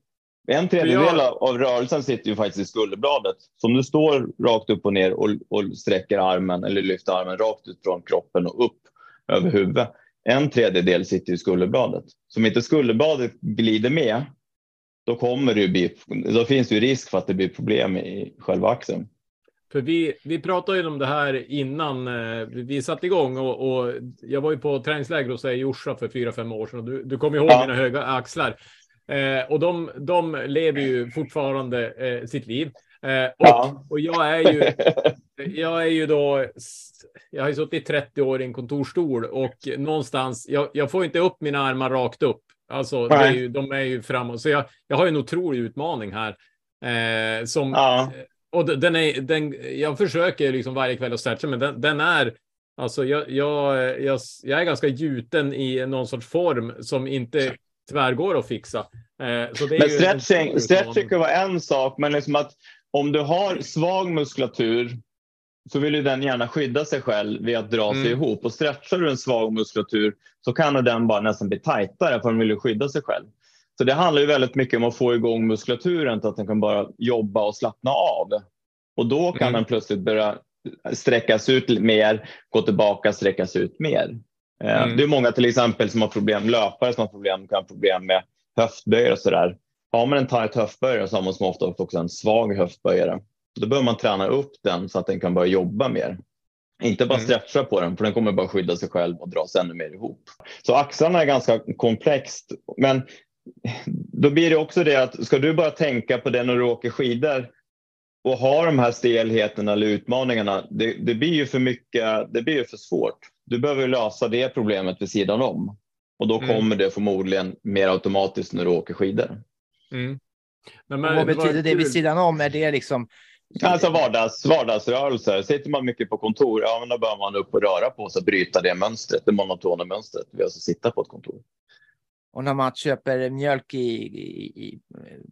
En tredjedel jag... av rörelsen sitter ju faktiskt i skulderbladet. Så om du står rakt upp och ner och, och sträcker armen eller lyfter armen rakt ut från kroppen och upp över huvudet. En tredjedel sitter i skulderbladet. Så om inte skulderbladet glider med, då kommer det bli, då finns det risk för att det blir problem i själva axeln. För vi, vi pratade ju om det här innan eh, vi satte igång och, och jag var ju på träningsläger hos dig i Orsa för fyra, fem år sedan och du, du kommer ihåg ja. mina höga axlar. Eh, och de, de lever ju fortfarande eh, sitt liv. Eh, och, ja. och jag är ju, [LAUGHS] jag är ju då, jag har ju suttit 30 år i en kontorstol och någonstans, jag, jag får inte upp mina armar rakt upp. Alltså, är ju, de är ju framåt. Så jag, jag har en otrolig utmaning här. Eh, som, ja och den är, den, jag försöker liksom varje kväll att stretcha, men den, den är Alltså jag, jag, jag, jag, är ganska gjuten i någon sorts form som inte tyvärr går att fixa. Eh, så det men stretching, stretching kan vara en sak, men liksom att om du har svag muskulatur så vill ju den gärna skydda sig själv vid att dra mm. sig ihop. Och stretchar du en svag muskulatur så kan den bara nästan bli tajtare för den vill skydda sig själv. Så det handlar ju väldigt mycket om att få igång muskulaturen så att den kan bara jobba och slappna av. Och då kan Mm. den plötsligt börja sträckas ut mer, gå tillbaka, sträckas ut mer. Eh, Mm. Det är många till exempel som har problem, löpare som har problem, kan ha problem med höftböjare och sådär. Har man en tajt höftböjare så har man som ofta också en svag höftböjare. Då behöver man träna upp den så att den kan börja jobba mer. Inte bara Mm. stretcha på den, för den kommer bara skydda sig själv och dras ännu mer ihop. Så axlarna är ganska komplext, men då blir det också det att ska du bara tänka på det när du åker skidor och ha de här stelheterna eller utmaningarna, det, det blir ju för mycket, det blir ju för svårt. Du behöver lösa det problemet vid sidan om och då Mm. kommer det förmodligen mer automatiskt när du åker skidor. Mm. Och men vad det betyder det vid kul. sidan om? Är det liksom... Alltså vardags, vardagsrörelser. Sitter man mycket på kontor, ja men då bör man upp och röra på sig, bryta det mönstret, det monotona mönstret. Vi alltså sitta på ett kontor. Och när man köper mjölk i, i, i,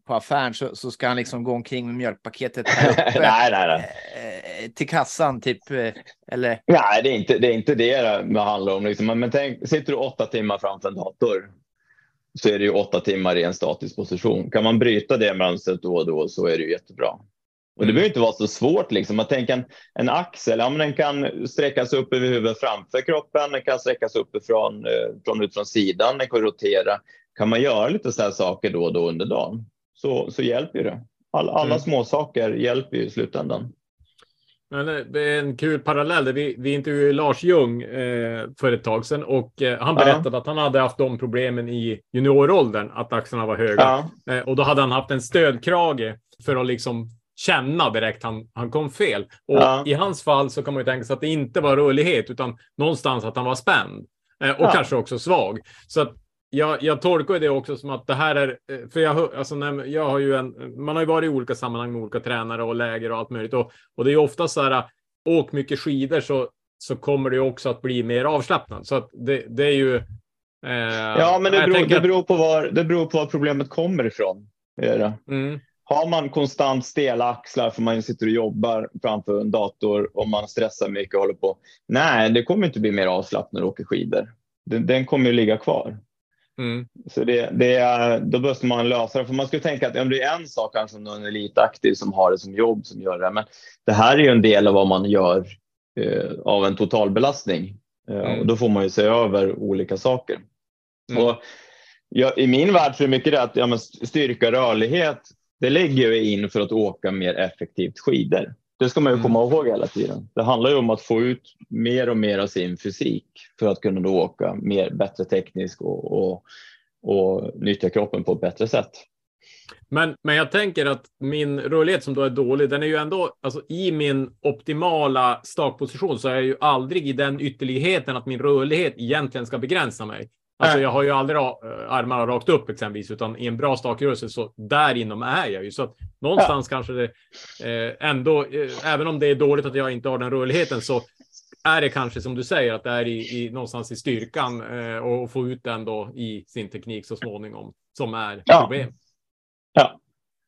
på affären så, så ska han liksom gå omkring med mjölkpaketet [LAUGHS] uppe, nej, nej, nej. eh, till kassan typ. eh, Eller Nej, det är inte det, är inte det det handlar om. Liksom. Men tänk, sitter du åtta timmar framför en dator så är det ju åtta timmar i en statisk position. Kan man bryta det mönstret då och då så är det ju jättebra. Och det Mm. behöver inte vara så svårt. Liksom. Att tänka en, en axel, ja, men den kan sträckas upp över huvudet framför kroppen, den kan sträckas uppifrån, eh, från ut från sidan, den kan rotera. Kan man göra lite så här saker då och då under dagen så, så hjälper det. All, alla Mm. små saker hjälper ju i slutändan. Men det är en kul parallell. Vi, vi intervjuade Lars Ljung eh, för ett tag sedan och eh, han Ja. berättade att han hade haft de problemen i junioråldern, att axlarna var höga. Ja, Eh, och då hade han haft en stödkrage för att liksom känna direkt han, han kom fel. Och Ja. i hans fall så kan man ju tänka sig att det inte var rörlighet utan någonstans att han var spänd. Eh, och Ja. kanske också svag. Så att jag, jag tolkar det också som att det här är, eh, för jag, alltså när, jag har ju en, man har ju varit i olika sammanhang med olika tränare och läger och allt möjligt. Och, och det är ju ofta så här, åk mycket skidor så, så kommer det också att bli mer avslappnat. Så att det, det är ju... Eh, Ja, men det beror, det, beror på var, det beror på var problemet kommer ifrån. Det det. Mm, Har man konstant stela axlar för man sitter och jobbar framför en dator och man stressar mycket och håller på. Nej, det kommer inte bli mer avslappnat när du åker skidor. Den, den kommer ju ligga kvar. mm, Så det, det då måste man lösa det. För man skulle tänka att ja, det är en sak kanske om någon elitaktiv som har det som jobb som gör det. Men det här är ju en del av vad man gör eh, av en totalbelastning. Eh, Mm. och då får man ju se över olika saker. Mm. Och ja, I min värld så är det mycket det att ja, styrka rörlighet, det lägger vi in för att åka mer effektivt skidor. Det ska man ju Mm. komma ihåg hela tiden. Det handlar ju om att få ut mer och mer av sin fysik för att kunna då åka mer, bättre tekniskt och, och, och nyttja kroppen på ett bättre sätt. Men, men jag tänker att min rörlighet som då är dålig, den är ju ändå, alltså i min optimala startposition så är jag ju aldrig i den ytterligheten att min rörlighet egentligen ska begränsa mig. Alltså jag har ju aldrig äh, armarna rakt upp exempelvis, utan i en bra stakrörelse så där inom är jag ju. Så att någonstans kanske det eh, ändå, eh, även om det är dåligt att jag inte har den rörligheten så är det kanske som du säger att det är i, i någonstans i styrkan eh, och få ut den då i sin teknik så småningom som är Ja. problem. Ja.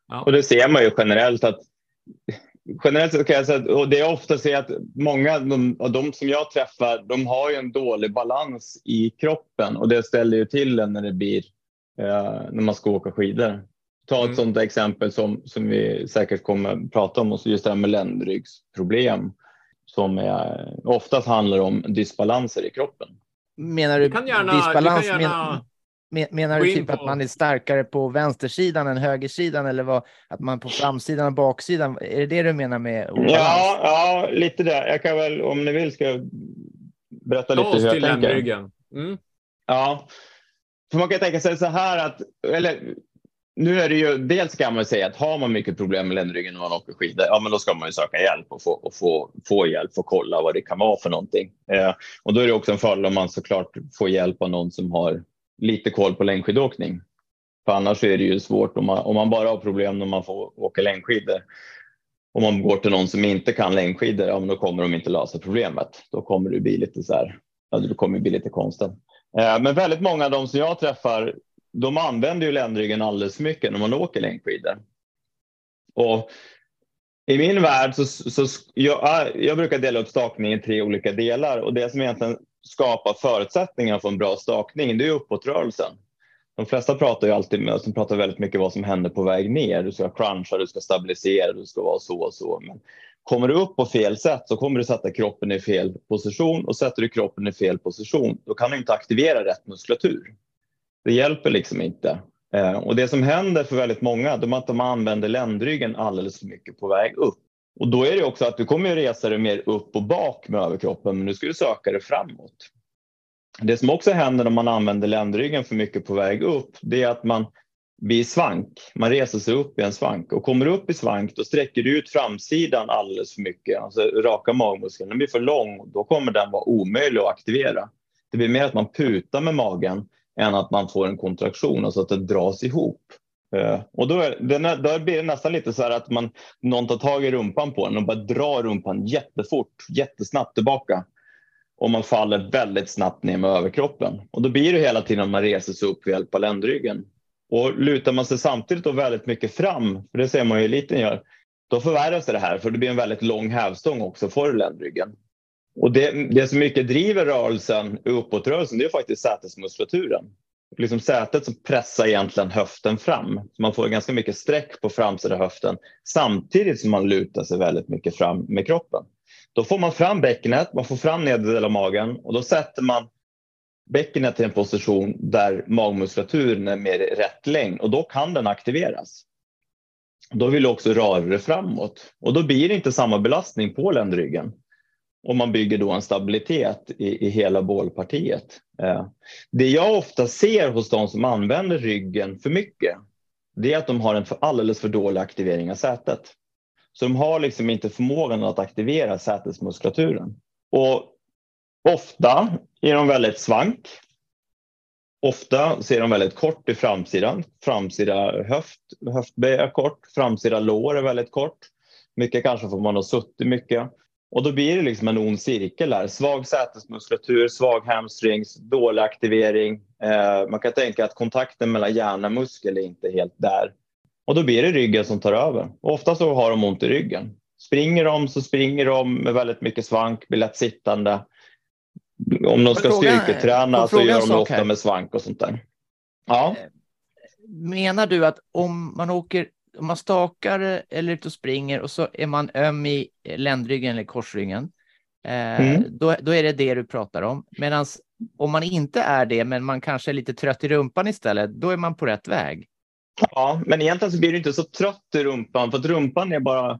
Ja. Och det ser man ju generellt att generellt sett kan jag säga att, och det är ofta så att många de, av de som jag träffar, de har ju en dålig balans i kroppen och det ställer ju till en när det blir eh, när man ska åka skidor. Ta ett Mm. sådant exempel som, som vi säkert kommer att prata om, och just det här med ländryggsproblem som är, oftast handlar om dysbalanser i kroppen. menar Du du kan gärna, disbalans? du kan gärna men, menar du typ på- att man är starkare på vänstersidan än högersidan eller vad, att man på framsidan och baksidan? Är det det du menar med obalans? Ja, ja, lite det. Jag kan väl, om ni vill, ska jag berätta ta lite hur jag till tänker. ländryggen. Mm. Ja, för man kan tänka sig så här att, eller nu är det ju, dels kan man säga att har man mycket problem med ländryggen när man åker skidor, ja men då ska man ju söka hjälp och få, och få, få hjälp och kolla vad det kan vara för någonting. Eh, och då är det också en fördel om man såklart får hjälp av någon som har lite koll på längdskidåkning. För annars är det ju svårt om man, om man bara har problem när man får åka längdskidor. Om man går till någon som inte kan längdskidor, ja men då kommer de inte lösa problemet. Då kommer det bli lite så här, ja det kommer bli lite konstigt. Eh, Men väldigt många av de som jag träffar, de använder ju ländryggen alldeles för mycket när man åker längdskidor. Och i min värld så, så jag, jag brukar dela upp stakningen i tre olika delar och det som egentligen skapa förutsättningar för en bra stakning, det är uppåtrörelsen. De flesta pratar ju alltid med, de pratar väldigt mycket vad som händer på väg ner. Du ska cruncha, du ska stabilisera, du ska vara så och så. Men kommer du upp på fel sätt så kommer du sätta kroppen i fel position och sätter du kroppen i fel position, då kan du inte aktivera rätt muskulatur. Det hjälper liksom inte. Eh, och det som händer för väldigt många, är att de använder ländryggen alldeles för mycket på väg upp. Och då är det också att du kommer att resa dig mer upp och bak med överkroppen, men nu ska du söka dig framåt. Det som också händer om man använder ländryggen för mycket på väg upp, det är att man blir svank. Man reser sig upp i en svank och kommer upp i svank, då sträcker du ut framsidan alldeles för mycket, alltså raka magmuskeln. Den blir för lång, då kommer den vara omöjlig att aktivera. Det blir mer att man putar med magen än att man får en kontraktion, alltså att det dras ihop. Uh, och då, är, då blir det nästan lite så här att man, någon tar tag i rumpan på en och bara drar rumpan jättefort, jättesnabbt tillbaka. Och man faller väldigt snabbt ner med överkroppen. Och då blir det hela tiden att man reser sig upp med hjälp av ländryggen. Och lutar man sig samtidigt då väldigt mycket fram, för det ser man ju eliten gör, då förvärras det här för det blir en väldigt lång hävstång också för ländryggen. Och det, det som mycket driver rörelsen, uppåtrörelsen, det är faktiskt sätesmuskulaturen. Liksom sätet som pressar egentligen höften fram. Man får ganska mycket sträck på framsida höften samtidigt som man lutar sig väldigt mycket fram med kroppen. Då får man fram bäckenet, man får fram nedre delen av magen och då sätter man bäckenet i en position där magmuskulaturen är mer i rätt längd och då kan den aktiveras. Då vill du också röra dig framåt och då blir det inte samma belastning på ländryggen. Och man bygger då en stabilitet i, i hela bålpartiet. Eh, det jag ofta ser hos de som använder ryggen för mycket, det är att de har en för, alldeles för dålig aktivering av sätet. Så de har liksom inte förmågan att aktivera sätesmuskulaturen. Och ofta är de väldigt svank. Ofta ser de väldigt kort i framsidan. Framsida höft, höftböj är kort, framsida lår är väldigt kort. Mycket kanske för man har suttit mycket. Och då blir det liksom en ond cirkel här. Svag sätesmuskulatur, svag hamstrings, dålig aktivering. Eh, man kan tänka att kontakten mellan hjärna och muskel är inte helt där. Och då blir det ryggen som tar över. Och ofta så har de ont i ryggen. Springer de så springer de med väldigt mycket svank, blir lätt sittande. Om de ska Fråga- styrketräna så gör de sak ofta här? med svank och sånt där. Ja, Menar du att om man åker, om man stakar eller ute och springer och så är man öm i ländryggen eller korsryggen, eh, Mm. då, då är det det du pratar om. Medan om man inte är det, men man kanske är lite trött i rumpan istället, då är man på rätt väg. Ja, men egentligen så blir du inte så trött i rumpan för att rumpan är bara...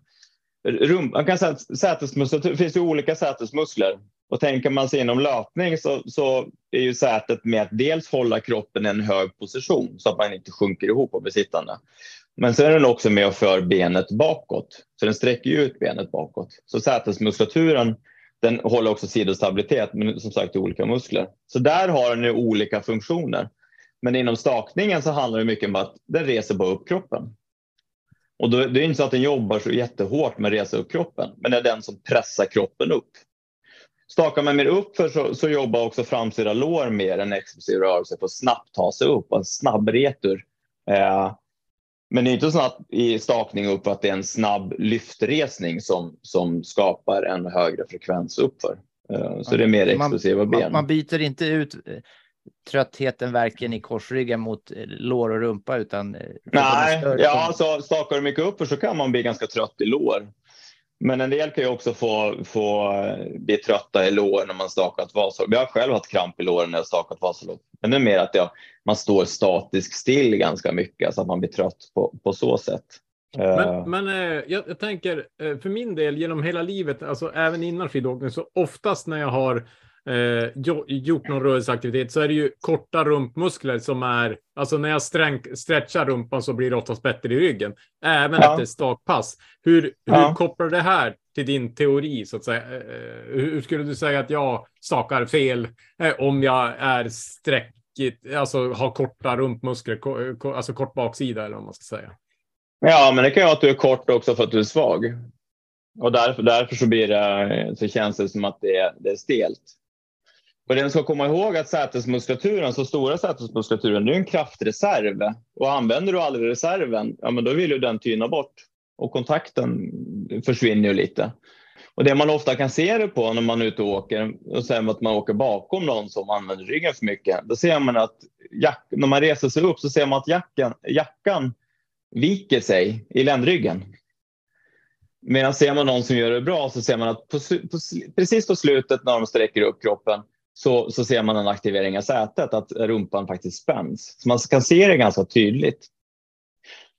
Rump, man kan säga att sätesmuskulatur, det finns ju olika sätesmuskler. Och tänker man sig inom löpning så, så är ju sätet med att dels hålla kroppen i en hög position så att man inte sjunker ihop och blir sittande. Men sen är den också med och för benet bakåt. Så den sträcker ut benet bakåt. Så sätesmuskulaturen den håller också sidostabilitet, men som sagt i olika muskler. Så där har den ju olika funktioner. Men inom stakningen så handlar det mycket om att den reser bara upp kroppen. Och då, det är inte så att den jobbar så jättehårt med att resa upp kroppen, men det är den som pressar kroppen upp. Stakar man mer uppför så, så jobbar också framsida lår mer en explosiv rörelse för att snabbt ta sig upp, en snabb retur. Eh, men det är inte så att i stakning upp att det är en snabb lyftresning som, som skapar en högre frekvens uppför. Eh, så det är mer explosiva ben. Man, man byter inte ut eh, tröttheten, verken i korsryggen mot eh, lår och rumpa, utan... Nej, ja, så stakar du mycket uppför så kan man bli ganska trött i lår. Men en del kan ju också få, få eh, bli trötta i lår när man stakat Vasalopp. Jag har själv haft kramp i låren när jag stakat Vasalopp. Men det är mer att jag, man står statiskt still ganska mycket så att man blir trött på, på så sätt. Eh, Men, men eh, jag, jag tänker eh, för min del genom hela livet, alltså även innan skidåkning, så oftast när jag har eh, jo, gjort någon rörelseaktivitet så är det ju korta rumpmuskler som är, alltså när jag sträng, stretchar rumpan så blir det oftast bättre i ryggen, även Ja. efter stakpass. Hur, hur Ja. kopplar det här till din teori så att säga? Eh, hur, hur skulle du säga att jag stakar fel eh, om jag är sträckigt, alltså har korta rumpmuskler, ko, ko, alltså kort baksida eller vad man ska säga? Ja, men det kan ju vara att du är kort också för att du är svag. Och därför, därför så, blir det, så känns det som att det är, det är stelt. Och den ska komma ihåg att sätesmuskulaturen, så stora sätesmuskulaturen, det är en kraftreserv. Och använder du aldrig reserven, ja men då vill ju den tyna bort. Och kontakten försvinner ju lite. Och det man ofta kan se det på när man är ute och åker, och säger att man åker bakom någon som använder ryggen för mycket, då ser man att jack, när man reser sig upp så ser man att jackan, jackan viker sig i ländryggen. Medan ser man någon som gör det bra så ser man att på, på, precis på slutet när de sträcker upp kroppen så, så ser man en aktivering av sätet, att rumpan faktiskt spänns. Så man kan se det ganska tydligt.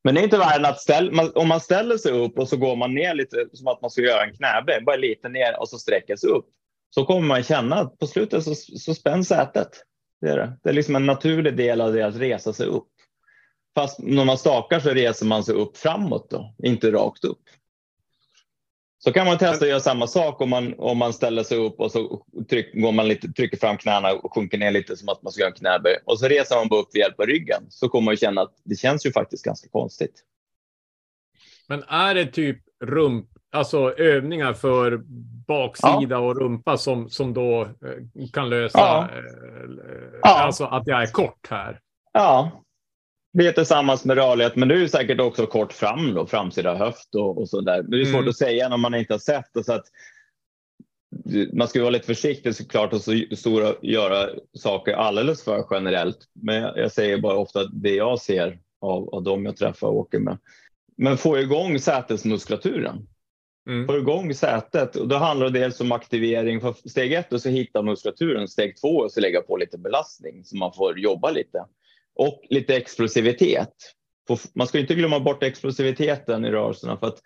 Men det är inte värre än att ställ, om man ställer sig upp och så går man ner lite som att man ska göra en knäböj, bara lite ner och så sträcker sig upp. Så kommer man känna att på slutet så, så spänns sätet. Det är, det. det är liksom en naturlig del av det att resa sig upp. Fast när man stakar så reser man sig upp framåt då, inte rakt upp. Så kan man testa att göra samma sak om man, om man ställer sig upp och så tryck, går man lite, trycker fram knäna och sjunker ner lite som att man ska göra en knäböj. Och så reser man bara upp med hjälp av ryggen. Så kommer man känna att det känns ju faktiskt ganska konstigt. Men är det typ rump, alltså övningar för baksida ja. och rumpa som, som då eh, kan lösa, ja. Eh, ja. alltså att jag är kort här? Ja, det är tillsammans med rörlighet, men det är säkert också kort fram då, framsida höft och, och så där. Men det är svårt mm. att säga när man inte har sett det. Så att man ska vara lite försiktig såklart och så stora, göra saker alldeles för generellt. Men jag säger bara ofta det jag ser av, av dem jag träffar och åker med. Men få igång sätesmuskulaturen. Mm. Få igång sätet och då handlar det dels om aktivering. För steg ett och så hitta muskulaturen. Steg två och så lägga på lite belastning så man får jobba lite och lite explosivitet. Man ska inte glömma bort explosiviteten i rörelserna för att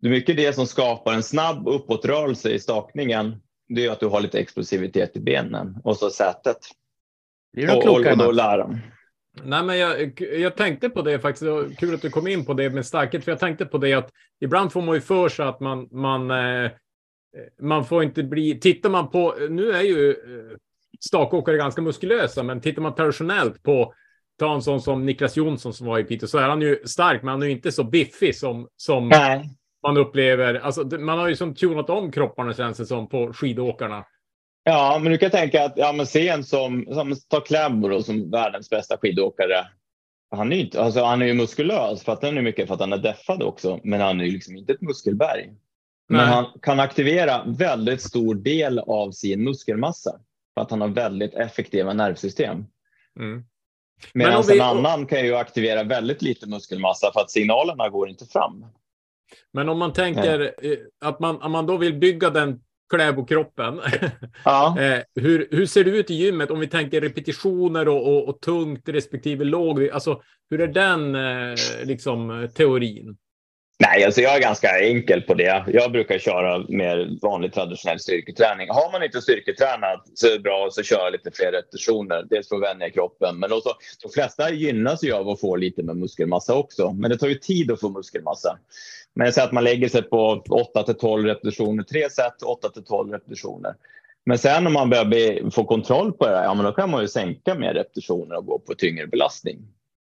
det är mycket det som skapar en snabb uppåtrörelse i stakningen. Det är att du har lite explosivitet i benen och så sätet. Det är och, och, och då lära. Nej, men jag, jag tänkte på det faktiskt. Det kul att du kom in på det med starkhet, för jag tänkte på det att ibland får man ju för sig att man, man, eh, man får inte bli. Tittar man på, nu är ju eh, stakåkare ganska muskulösa, men tittar man traditionellt på ta en sån som Niklas Jonsson som var i Piteå så är han ju stark, men han är ju inte så biffig som, som man upplever. Alltså, man har ju som tunat om kropparna känns det som på skidåkarna. Ja, men du kan tänka att ja, men se en som, som ta Kläbo som världens bästa skidåkare. Han är ju inte, alltså, han är ju muskulös, han är mycket för att han är deffad också, men han är ju liksom inte ett muskelberg. Men Nej. han kan aktivera väldigt stor del av sin muskelmassa för att han har väldigt effektiva nervsystem. Mm. Medan vi... en annan kan ju aktivera väldigt lite muskelmassa för att signalerna går inte fram. Men om man tänker eh, att man, om man då vill bygga den kläbokroppen. [LAUGHS] Ja. Eh, hur, hur ser det ut i gymmet om vi tänker repetitioner och, och, och tungt respektive låg? Alltså, hur är den eh, liksom, teorin? Nej, alltså jag är ganska enkel på det. Jag brukar köra mer vanlig traditionell styrketräning. Har man inte styrketränat så är det bra att köra lite fler repetitioner. Dels för att vänja kroppen, men också de flesta gynnas ju av att få lite med muskelmassa också. Men det tar ju tid att få muskelmassa. Men jag säger att man lägger sig på 8 till 12 repetitioner, tre set, 8 till 12 repetitioner. Men sen om man börjar få kontroll på det, ja, men då kan man ju sänka mer repetitioner och gå på tyngre belastning.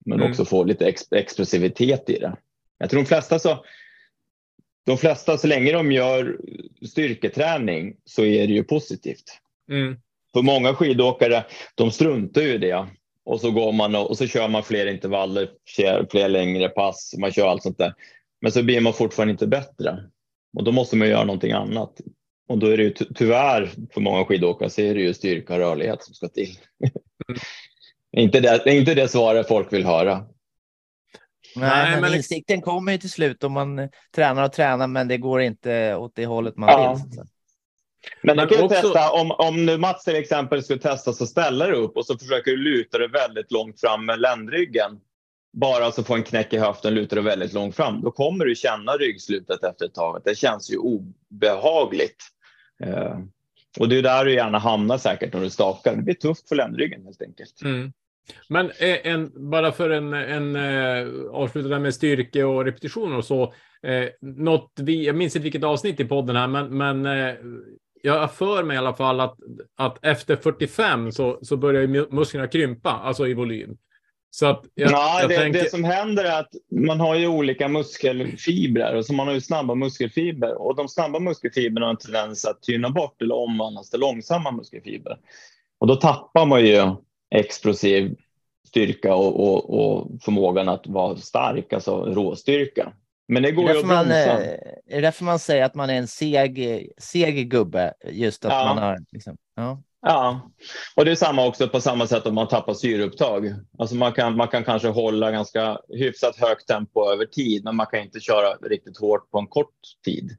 Men mm. också få lite ex explosivitet i det. Jag tror de flesta så, de flesta så länge de gör styrketräning så är det ju positivt. Mm. För många skidåkare, de struntar ju i det. Och så går man och, och så kör man fler intervaller, fler längre pass, man kör allt sånt där. Men så blir man fortfarande inte bättre. Och då måste man göra någonting annat. Och då är det ju tyvärr för många skidåkare så är det ju styrka och rörlighet som ska till. Mm. [LAUGHS] inte, det, inte det svaret folk vill höra. Nej, men, men insikten kommer ju till slut om man tränar och tränar, men det går inte åt det hållet man ja. vill. Men du kan också... testa om, om nu Mats till exempel skulle testa så ställer du upp och så försöker du luta dig väldigt långt fram med ländryggen. Bara så få en knäck i höften, luta dig väldigt långt fram. Då kommer du känna ryggslutet efter ett tag. Det känns ju obehagligt. Eh, och det är där du gärna hamnar säkert när du stakar. Det blir tufft för ländryggen helt enkelt. Mm. Men eh, en, bara för en, en uh, avsluta där med styrke och repetitioner och så. Eh, något vi, jag minns inte vilket avsnitt i podden här, men, men eh, jag för mig i alla fall att, att efter 45 så, så börjar musklerna krympa, alltså i volym. Så att jag, ja, jag det, tänker... det som händer är att man har ju olika muskelfibrer och så man har ju snabba muskelfibrer och de snabba muskelfibrerna har en tendens att tyna bort eller omvandlas till långsamma muskelfibrer. Och då tappar man ju explosiv styrka och, och, och, förmågan att vara stark, alltså råstyrka. Men det går det ju att man, bromsa. eh, är det därför man säger att man är en seg, seg gubbe? Just att Ja. man har... Liksom, ja. Ja, och det är samma också på samma sätt om man tappar syreupptag. Alltså man kan, man kan kanske hålla ganska hyfsat högt tempo över tid, men man kan inte köra riktigt hårt på en kort tid.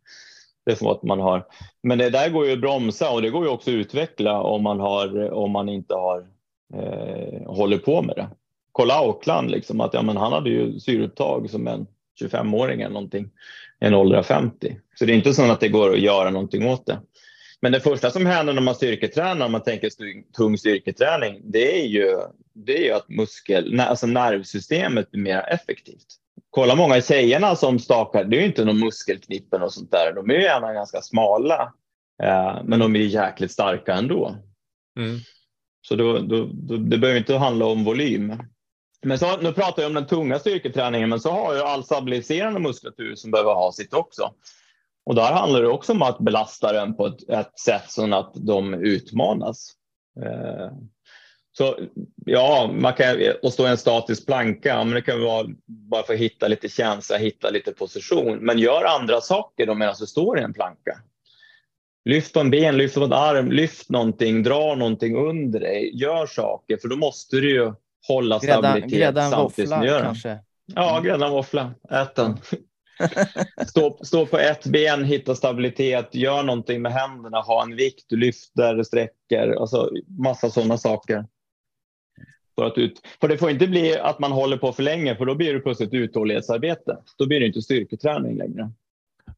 Det är som att man har. Men det där går ju att bromsa och det går ju också att utveckla om man har om man inte har eh, håller på med det. Kolla Auckland liksom att ja, men han hade ju syreupptag som en 25-åring eller någonting, en ålder av 50. Så det är inte så att det går att göra någonting åt det. Men det första som händer när man styrketränar, om man tänker tung styrketräning, det är ju, det är ju att muskel, alltså nervsystemet blir mer effektivt. Kolla många tjejerna som stakar, det är ju inte någon muskelknippen och sånt där. De är ju gärna ganska smala, eh, men de är jäkligt starka ändå. Mm. Så då, då, då, det behöver inte handla om volym. Men så, nu pratar jag om den tunga styrketräningen, men så har jag all stabiliserande muskulatur som behöver ha sitt också. Och där handlar det också om att belasta den på ett, ett sätt så att de utmanas. Eh, så ja, man kan och stå i en statisk planka, men det kan vara bara för att hitta lite känsla, hitta lite position. Men gör andra saker då medan du står i en planka. Lyft på en ben, lyft på en arm, lyft någonting, dra någonting under dig, gör saker för då måste du ju hålla Grädda, stabilitet grädda en samtidigt som du gör kanske. Ja, grädda en våffla. Ät den. [LAUGHS] stå, stå på ett ben, hitta stabilitet, gör någonting med händerna, ha en vikt, du lyfter, sträcker, alltså massa sådana saker. För, att ut, för det får inte bli att man håller på för länge, för då blir det plötsligt uthållighetsarbete. Då blir det inte styrketräning längre.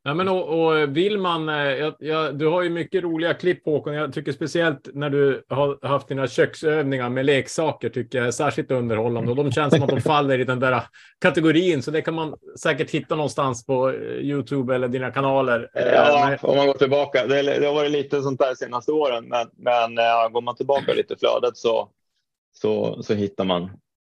Ja, men och, och vill man, eh, ja, ja, du har ju mycket roliga klipp Håkon. Jag tycker speciellt när du har haft dina köksövningar med leksaker tycker jag är särskilt underhållande och de känns som att de faller i den där kategorin. Så det kan man säkert hitta någonstans på eh, Youtube eller dina kanaler. Eh, Ja, men- om man går tillbaka. Det, det har varit lite sånt där senaste åren, men, men ja, går man tillbaka lite i flödet så, så, så hittar man.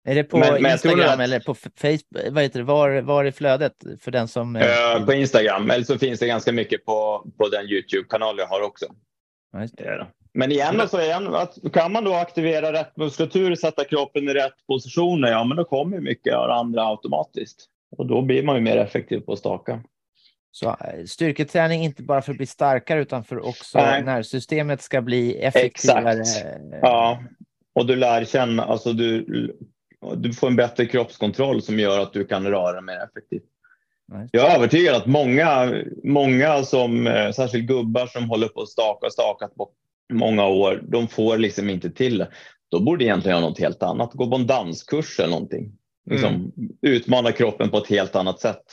Är det på Men- men Instagram att- eller på Facebook? Vad heter det? Var, var är flödet för den som... eh, Eh, på Instagram, eller så finns det ganska mycket på, på den Youtube-kanal jag har också. Ja. Men igen, så igen att kan man då aktivera rätt muskulatur, sätta kroppen i rätt positioner, ja men då kommer mycket av det andra automatiskt. Och då blir man ju mer effektiv på att staka. Så eh, styrketräning inte bara för att bli starkare utan för också Nej. nervsystemet ska bli effektivare. Ja, och du lär känna, alltså du, du får en bättre kroppskontroll som gör att du kan röra mer effektivt. Nej. Jag är övertygad att många, många som, eh, särskilt gubbar som håller på att staka och stakat på många år, de får liksom inte till det. Då borde egentligen göra något helt annat, gå på en danskurs eller någonting. Liksom, Utmana kroppen på ett helt annat sätt.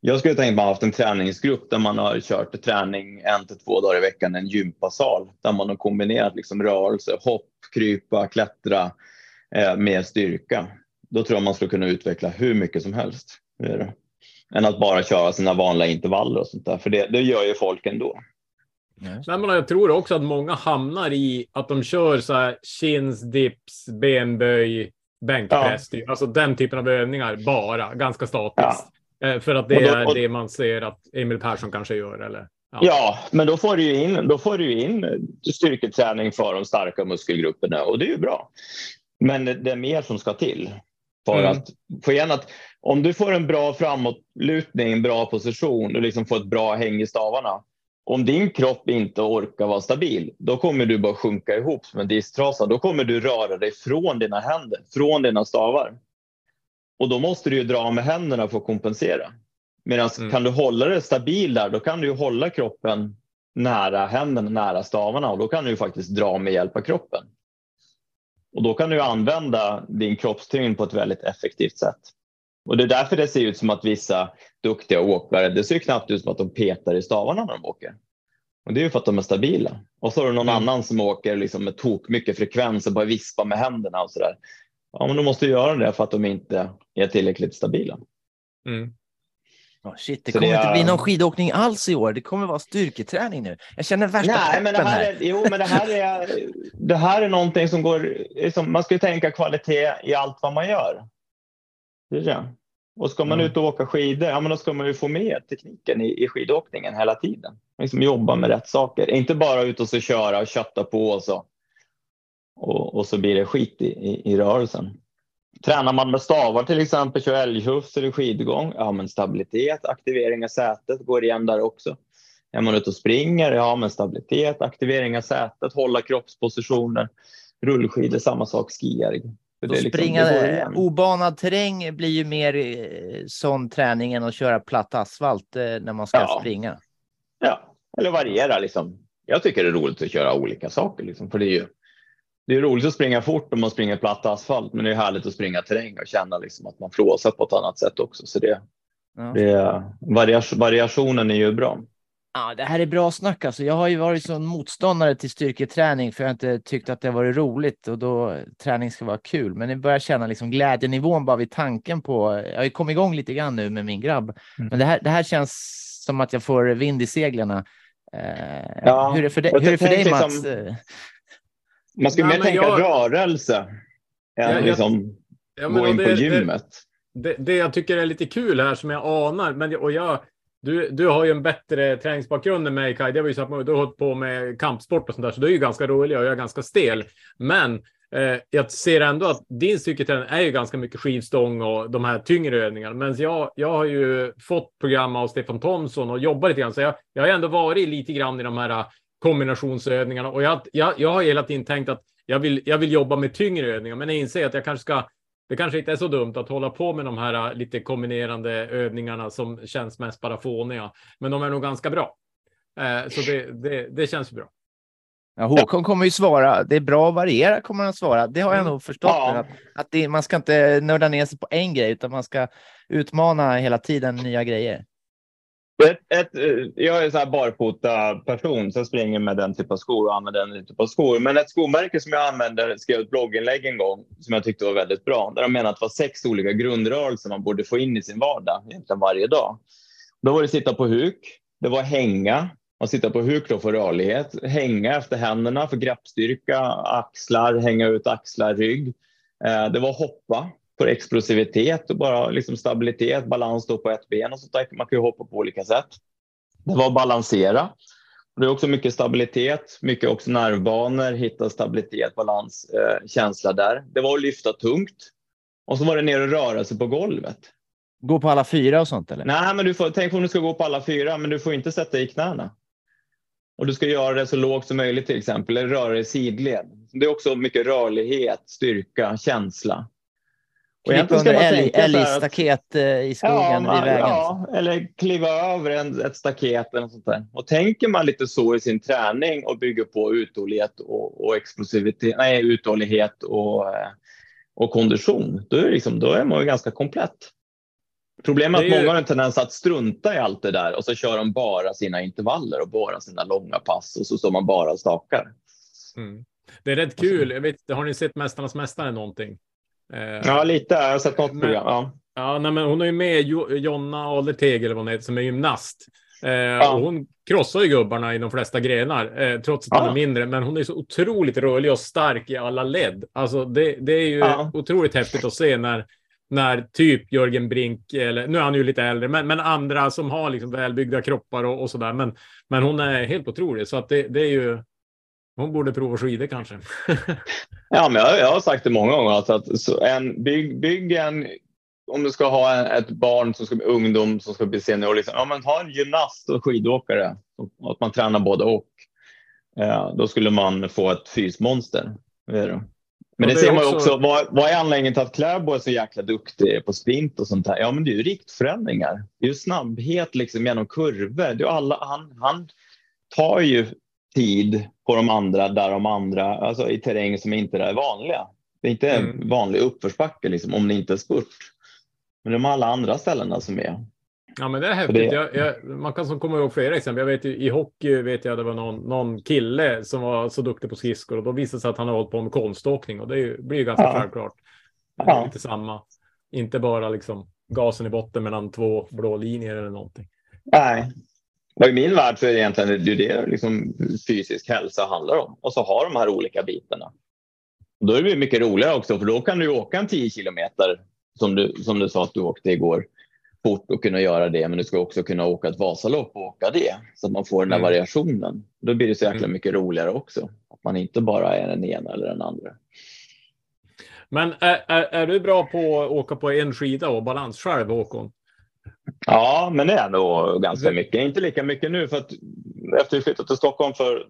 Jag skulle tänka mig haft en träningsgrupp där man har kört träning en till två dagar i veckan, en gympasal där man har kombinerat liksom rörelse, hopp, krypa, klättra med styrka. Då tror jag man skulle kunna utveckla hur mycket som helst. Än att bara köra sina vanliga intervaller och sånt där, för det, det gör ju folk ändå. Nej, men jag tror också att många hamnar i att de kör så här chins, dips, benböj, bänkpress. typ. Alltså den typen av övningar bara, ganska statiskt. Eh, För att det då- är det man ser att Emil Persson kanske gör. Eller, Ja, men då får du ju in, då får du ju in styrketräning för de starka muskelgrupperna och det är ju bra. Men det är mer som ska till. För Mm. att få igen att om du får en bra framåtlutning, en bra position och liksom får ett bra häng i stavarna. Om din kropp inte orkar vara stabil, då kommer du bara sjunka ihop som en disktrasa. Då kommer du röra dig från dina händer, från dina stavar. Och då måste du ju dra med händerna för att kompensera. Medan Mm. kan du hålla det stabil där, då kan du hålla kroppen nära händerna, nära stavarna och då kan du ju faktiskt dra med hjälp av kroppen. Och då kan du använda din kroppstyngd på ett väldigt effektivt sätt. Och det är därför det ser ut som att vissa duktiga åkare, det ser knappt ut som att de petar i stavarna när de åker. Och det är ju för att de är stabila. Och så har du någon Mm. annan som åker liksom med tok mycket frekvens och bara vispar med händerna och sådär. Ja, men de måste göra det för att de inte är tillräckligt stabila. Mm. Ja, shit, det Så kommer det inte bli någon skidåkning alls i år. Det kommer vara styrketräning nu. Jag känner värsta Nej, men det här, här. är, jo, men det här är, det här är någonting som går... Liksom, man ska ju tänka kvalitet i allt vad man gör. Det är det. Och ska man Mm. ut och åka skidor, ja, men då ska man ju få med tekniken i, i skidåkningen hela tiden. Liksom jobba med rätt saker. Inte bara ut och så köra och kötta på och så. Och, och så blir det skit i, i, i rörelsen. Tränar man med stavar till exempel, kör älghyfs eller skidgång, ja men stabilitet, aktivering av sätet går igen där också. Är man ute och springer, ja men stabilitet, aktivering av sätet, hålla kroppspositionen. Rullskidor, samma sak, skier. Liksom- springa obanad terräng blir ju mer eh, sån träning än att köra platt asfalt eh, när man ska Ja. springa. Ja, eller variera liksom. Jag tycker det är roligt att köra olika saker liksom, för det är ju det är roligt att springa fort om man springer platt asfalt, men det är härligt att springa terräng och känna liksom att man flåsar på ett annat sätt också. Så det, Ja. det, varias- variationen är ju bra. Ja, det här är bra snack. Alltså, jag har ju varit sån motståndare till styrketräning för jag har inte tyckt att det har varit roligt och då träning ska vara kul. Men jag börjar känna liksom glädjenivån bara vid tanken på. Jag har ju kommit igång lite grann nu med min grabb, Mm. men det här, det här känns som att jag får vind i seglen. Eh, Ja, hur är det för dig, hur är det för dig Mats? Man ska Nej, mer tänka jag- rörelse än Ja, jag- liksom Ja, men gå in på det- det- gymmet. det, det jag tycker är lite kul här som jag anar, men och jag, du, du har ju en bättre träningsbakgrund än mig Kaj. Det var ju så att du har hållit på med kampsport och sånt där, så du är ju ganska rolig och jag är ganska stel. Men eh, jag ser ändå att din styrketräning är ju ganska mycket skivstång och de här tyngre övningarna. Men jag, jag har ju fått program av Stefan Thomsson och jobbar lite grann, så jag, jag har ändå varit lite grann i de här kombinationsövningarna och jag, jag, jag har hela tiden tänkt att jag vill, jag vill jobba med tyngre övningar, men jag inser att jag kanske ska det kanske inte är så dumt att hålla på med de här äh, lite kombinerande övningarna som känns mest bara fåniga. Men de är nog ganska bra. Eh, så det, det, det känns bra. Ja, Håkon kommer ju svara. Det är bra att variera kommer han att svara. Det har jag Mm. nog förstått. Ja. Att, att det, man ska inte nörda ner sig på en grej, utan man ska utmana hela tiden nya grejer. Ett, ett, eh, jag är en sån här barfota person, så jag springer med den typen av skor och använder den typen av skor. Men ett skomärke som jag använder skrev ett blogginlägg en gång som jag tyckte var väldigt bra. Där de menade att det var sex olika grundrörelser man borde få in i sin vardag egentligen varje dag. Då var det sitta på huk, det var hänga, man sitter på huk då för rörlighet, hänga efter händerna för greppstyrka, axlar, hänga ut axlar, rygg. Eh, det var hoppa för explosivitet och bara liksom stabilitet, balans då på ett ben och sånt där. Man kan ju hoppa på olika sätt. Det var balansera. Det är också mycket stabilitet, mycket också nervbanor, hitta stabilitet, balans, eh, känsla där. Det var att lyfta tungt. Och så var det ner och röra sig på golvet. Gå på alla fyra och sånt eller? Nej, men du får, tänk om du ska gå på alla fyra, men du får inte sätta i knäna. Och du ska göra det så lågt som möjligt till exempel, eller röra dig sidled. Det är också mycket rörlighet, styrka, känsla. Och Klippa under älgstaket i skogen man- vid vägen. Ja, eller kliva över en, ett staket eller något sånt där. Och tänker man lite så i sin träning och bygger på uthållighet och, och explosivitet, nej, uthållighet och, eh, och kondition, då är, det liksom, då är man ju ganska komplett. Problemet är att ju- många har en tendens att strunta i allt det där och så kör de bara sina intervaller och bara sina långa pass och så står man bara och stakar. Mm. Det är rätt kul. Jag vet, har ni sett Mästarnas mästare någonting? Eh, Ja, lite. Jag har sett något Men- program. Ja. Ja, nej, men hon är ju med jo, Jonna Alerteg eller vad hon heter som är gymnast. Eh, och hon krossar ju gubbarna i de flesta grenar, eh, trots att hon Ja. är mindre. Men hon är så otroligt rörlig och stark i alla led. Alltså det, det är ju Ja. otroligt häftigt att se när, när typ Jörgen Brink, eller nu är han ju lite äldre, men, men andra som har liksom välbyggda kroppar och, och sådär. Men, men hon är helt otrolig, så att det, det är ju... Hon borde prova skidor kanske. [LAUGHS] Ja, men jag, jag har sagt det många gånger. Alltså att så en, bygg, bygg en, om du ska ha en, ett barn som ska bli ungdom som ska bli senior, liksom, ja, men ha en gymnast och skidåkare. Och att man tränar både och. Ja, då skulle man få ett fysmonster. Det. Men det, det ser man också- också. Vad, vad är anledningen till att Kläbo är så jäkla duktig på sprint och sånt här? Ja, men det är ju riktförändringar. Det är ju snabbhet liksom genom kurvor. Det är alla, han, han tar ju tid på de andra där de andra, alltså i terräng som inte är vanliga. Det är inte en Mm. vanlig uppförsbacke liksom, om det inte är spurt. Men de alla andra ställena som är. Ja, men det är häftigt. det- Jag, jag, man kan som komma ihåg flera exempel. Jag vet i hockey vet jag det var någon, någon kille som var så duktig på skridskor och då visade det sig att han har hållit på med konståkning och det ju, blir ju ganska Ja. självklart. Det är Ja. Lite samma. Inte bara liksom gasen i botten mellan två blå linjer eller någonting. Nej. I min värld så är det egentligen det, det liksom fysisk hälsa handlar om. Och så har de här olika bitarna. Och då är det mycket roligare också för då kan du åka en 10 kilometer som du, som du sa att du åkte igår fort och kunna göra det. Men du ska också kunna åka ett Vasalopp och åka det så att man får den där Mm. variationen. Då blir det så jäkla Mm. mycket roligare också. Att man inte bara är den ena eller den andra. Men är, är, är du bra på att åka på en skida och balans själv, Håkon? Ja, men det är nog ganska mycket. Inte lika mycket nu för att efter vi flyttade till Stockholm för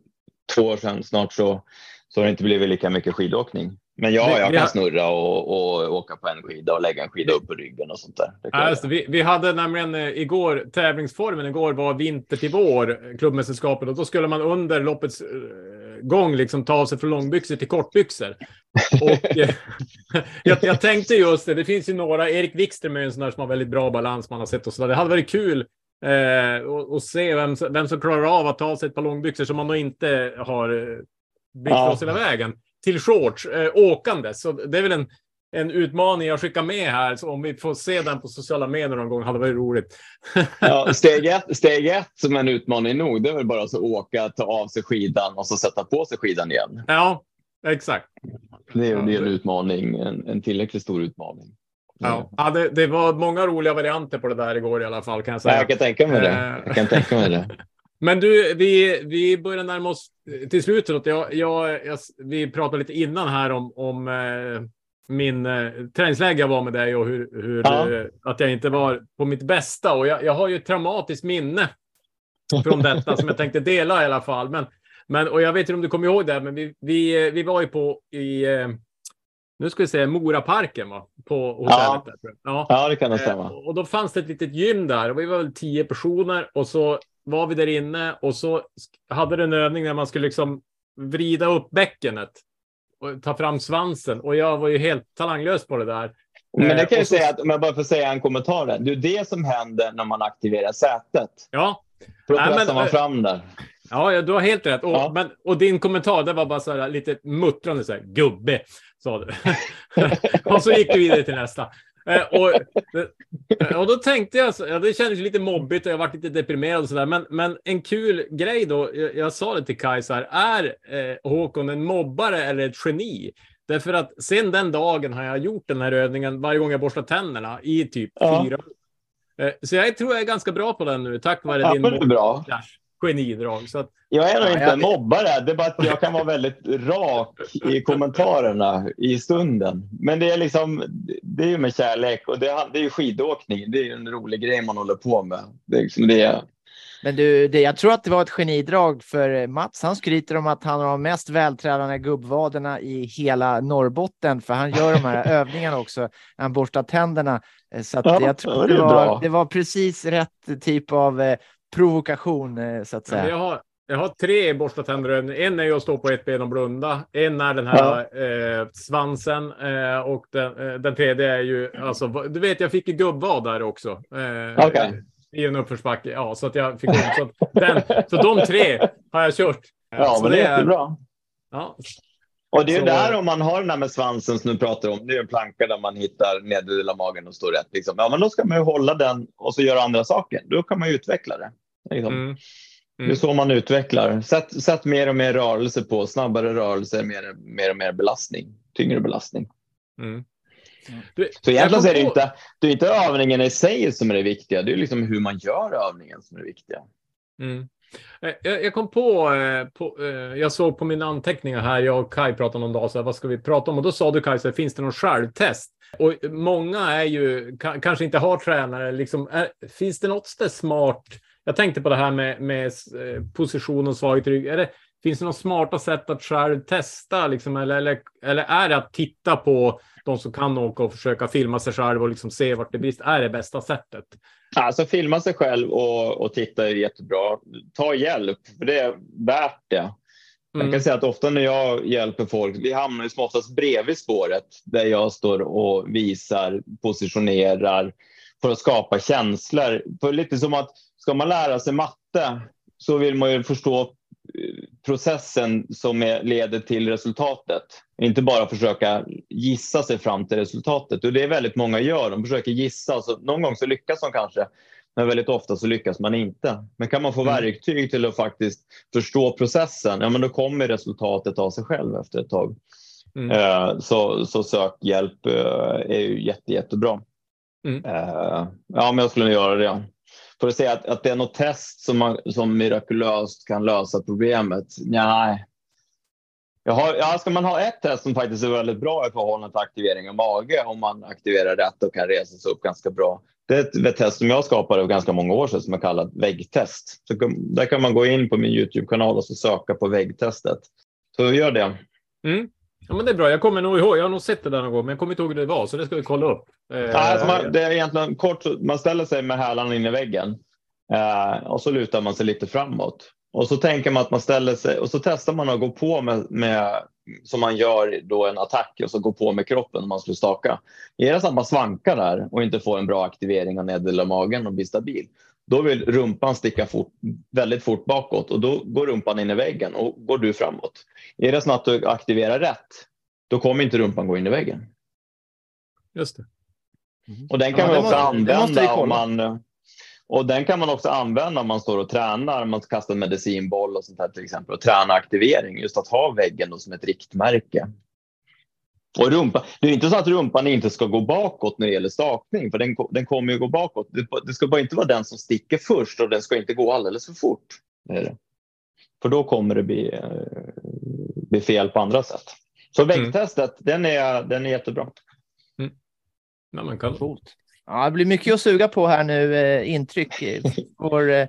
två år sedan snart så, så har det inte blivit lika mycket skidåkning. Men ja, jag kan snurra och, och åka på en skida och lägga en skida upp på ryggen och sånt där. Alltså, vi, vi hade nämligen eh, igår, tävlingsformen igår var vinter till vår, klubbmästerskapet, och då skulle man under loppets eh, gång liksom ta sig från långbyxor till kortbyxor. Och, eh, [LAUGHS] jag, jag, tänkte just det, det finns ju några, Erik Wikström är en sån där som har väldigt bra balans man har sett och så där. Det hade varit kul eh, och, och se vem, vem som klarar av att ta sig ett par långbyxor som man nog inte har byxor ja. hela vägen till shorts eh, åkande. Så det är väl en, en utmaning jag skickar med här. Så om vi får se den på sociala medier någon gång hade varit roligt. [LAUGHS] ja, steg, ett, steg ett som en utmaning nog, det är väl bara att åka, ta av sig skidan och så sätta på sig skidan igen. Ja, exakt. Det är, det är en utmaning, en, en tillräckligt stor utmaning. Ja, ja det, det, var många roliga varianter på det där igår i alla fall kan jag säga. jag kan tänka mig det. Jag kan tänka mig det. [LAUGHS] Men du, vi, vi börjar närma oss till slutet. Jag, jag, jag, vi pratade lite innan här om, om eh, min eh, träningsläge jag var med dig och hur, hur ja. eh, att jag inte var på mitt bästa. Och jag, jag har ju ett traumatiskt minne från detta som jag tänkte dela i alla fall. Men, men, och jag vet inte om du kommer ihåg det, men vi, vi, vi var ju på i eh, nu ska vi säga Moraparken va? på hotellet. Ja, ja. ja det kan det stämma. Eh, och då fanns det ett litet gym där. Och vi var väl tio personer och så var vi där inne och så hade du en övning där man skulle liksom vrida upp bäckenet och ta fram svansen. Och jag var ju helt talanglös på det där. Men det kan jag så... säga att, om jag bara får säga en kommentar där. Det är det som händer när man aktiverar sätet. Ja. Då pressar man fram där. Ja, du har helt rätt. Och, ja. men, och din kommentar, det var bara så här lite muttrande så här, gubbe, sa du. [LAUGHS] [LAUGHS] och så gick du vidare till nästa. Eh, och, eh, och då tänkte jag, ja, det kändes lite mobbigt och jag var lite deprimerad och sådär. Men, men en kul grej då, jag, jag sa det till Kajsar, är eh, Håkon en mobbare eller ett geni? Därför att sen den dagen har jag gjort den här övningen varje gång jag borstar tänderna i typ ja. fyra eh, Så jag tror jag är ganska bra på den nu, tack vare ja, din men bra genidrag. Så att, jag är nog inte en mobbare, det är bara att jag kan vara väldigt rak i kommentarerna i stunden. Men det är liksom, det är ju med kärlek och det, det är ju skidåkning. Det är ju en rolig grej man håller på med. Det är liksom det. Men du, det, jag tror att det var ett genidrag för Mats. Han skryter om att han har de mest vältränade gubbvaderna i hela Norrbotten, för han gör de här [LAUGHS] övningarna också. Han borstar tänderna. Så att ja, jag tror det, var, det var precis rätt typ av eh, provokation eh, så att säga. Jag har, jag har tre borsta tänder. En är ju att stå på ett ben och blunda. En är den här ja. eh, svansen eh, och den, eh, den tredje är ju alltså. Du vet, jag fick ju gubbvad där också. Eh, okay. I en uppförsbacke. Ja, så att jag fick så, den, så de tre har jag kört. Ja, så men det är jättebra. Ja. Och det är ju där om man har den här med svansen som du pratar om. Det är en planka där man hittar nedre delen av magen och står rätt. Liksom. Ja, men då ska man ju hålla den och så göra andra saker. Då kan man ju utveckla det. Liksom. Mm. Mm. Det är så man utvecklar. Sätt, sätt mer och mer rörelse på, snabbare rörelse, mer, mer och mer belastning, tyngre belastning. Mm. Du, så egentligen är det, inte, det är inte övningen i sig som är det viktiga, det är liksom hur man gör övningen som är det viktiga. Mm. Eh, jag, jag, kom på, eh, på eh, jag såg på mina anteckningar här, jag och Kai pratade någon dag, så här, vad ska vi prata om? Och då sa du Kai, så här, finns det någon självtest? Och många är ju, kanske inte har tränare, liksom, är, finns det något smart jag tänkte på det här med, med position och svaghet rygg. Är det, finns det något smarta sätt att själv testa? Liksom, eller, eller, eller är det att titta på de som kan åka och försöka filma sig själv och liksom se vart det brister? Är det bästa sättet? Alltså filma sig själv och, och titta är jättebra. Ta hjälp, för det är värt det. Mm. Jag kan mm. säga att ofta när jag hjälper folk, vi hamnar ju oftast bredvid spåret där jag står och visar, positionerar för att skapa känslor. För lite som att ska man lära sig matte så vill man ju förstå processen som är, leder till resultatet. Inte bara försöka gissa sig fram till resultatet. Och det är väldigt många gör. De försöker gissa. Så någon gång så lyckas de kanske. Men väldigt ofta så lyckas man inte. Men kan man få mm. verktyg till att faktiskt förstå processen, ja men då kommer resultatet av sig själv efter ett tag. Mm. Eh, så, så sök hjälp eh, är ju jätte, jättebra. Mm. Ja, men jag skulle göra det. För att säga att, att det är något test som, man, som mirakulöst kan lösa problemet? Nej. Jag har, ja, ska man ha ett test som faktiskt är väldigt bra i förhållande till aktivering av mage, om man aktiverar rätt och kan resa sig upp ganska bra. Det är ett test som jag skapade för ganska många år sedan som är kallat väggtest. Så där kan man gå in på min Youtube-kanal och så söka på väggtestet. Så gör det. Mm. Ja, men det är bra. Jag kommer nog ihåg. Jag har nog sett det där någon gång, men jag kommer inte ihåg hur det var, så det ska vi kolla upp. Eh, ja, alltså man, det är egentligen kort. Man ställer sig med hälarna in i väggen eh, och så lutar man sig lite framåt och så tänker man att man ställer sig och så testar man att gå på med, med som man gör då en attack och så gå på med kroppen om man skulle staka. Är det så att man svankar där och inte får en bra aktivering av nedre magen och blir stabil, då vill rumpan sticka fort, väldigt fort bakåt och då går rumpan in i väggen och går du framåt. Är det så att du aktiverar rätt, då kommer inte rumpan gå in i väggen. Just det. Och den kan ja, man också må, använda om man och den kan man också använda om man står och tränar, man kastar medicinboll och sånt där till exempel och träna aktivering, just att ha väggen som ett riktmärke. Och rumpa, det är inte så att rumpan inte ska gå bakåt när det gäller stakning, för den, den kommer ju gå bakåt. Det, det, ska bara inte vara den som sticker först och den ska inte gå alldeles för fort. För då kommer det bli, eh, bli fel på andra sätt. Så väggtestet, mm. den, är, den är jättebra. Mm. Ja, kan. Coolt. Ja, det blir mycket att suga på här nu, eh, intryck. [LAUGHS] Vår, eh,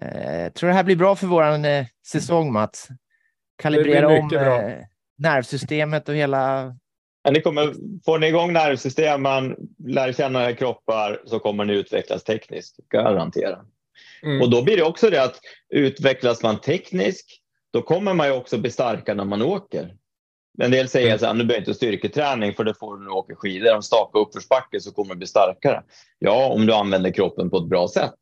eh, tror det här blir bra för vår eh, säsong, Mats. Kalibrera om eh, nervsystemet och hela... Ja, ni kommer, får ni igång nervsystemen, lär känna era kroppar, så kommer ni utvecklas tekniskt, garantera. Mm. Och då blir det också det att utvecklas man tekniskt, då kommer man ju också bli starkare när man åker. En del säger att mm. nu behöver inte styrketräning för det får du när du åker skidor. Om staka uppförsbacke så kommer du bli starkare. Ja, om du använder kroppen på ett bra sätt.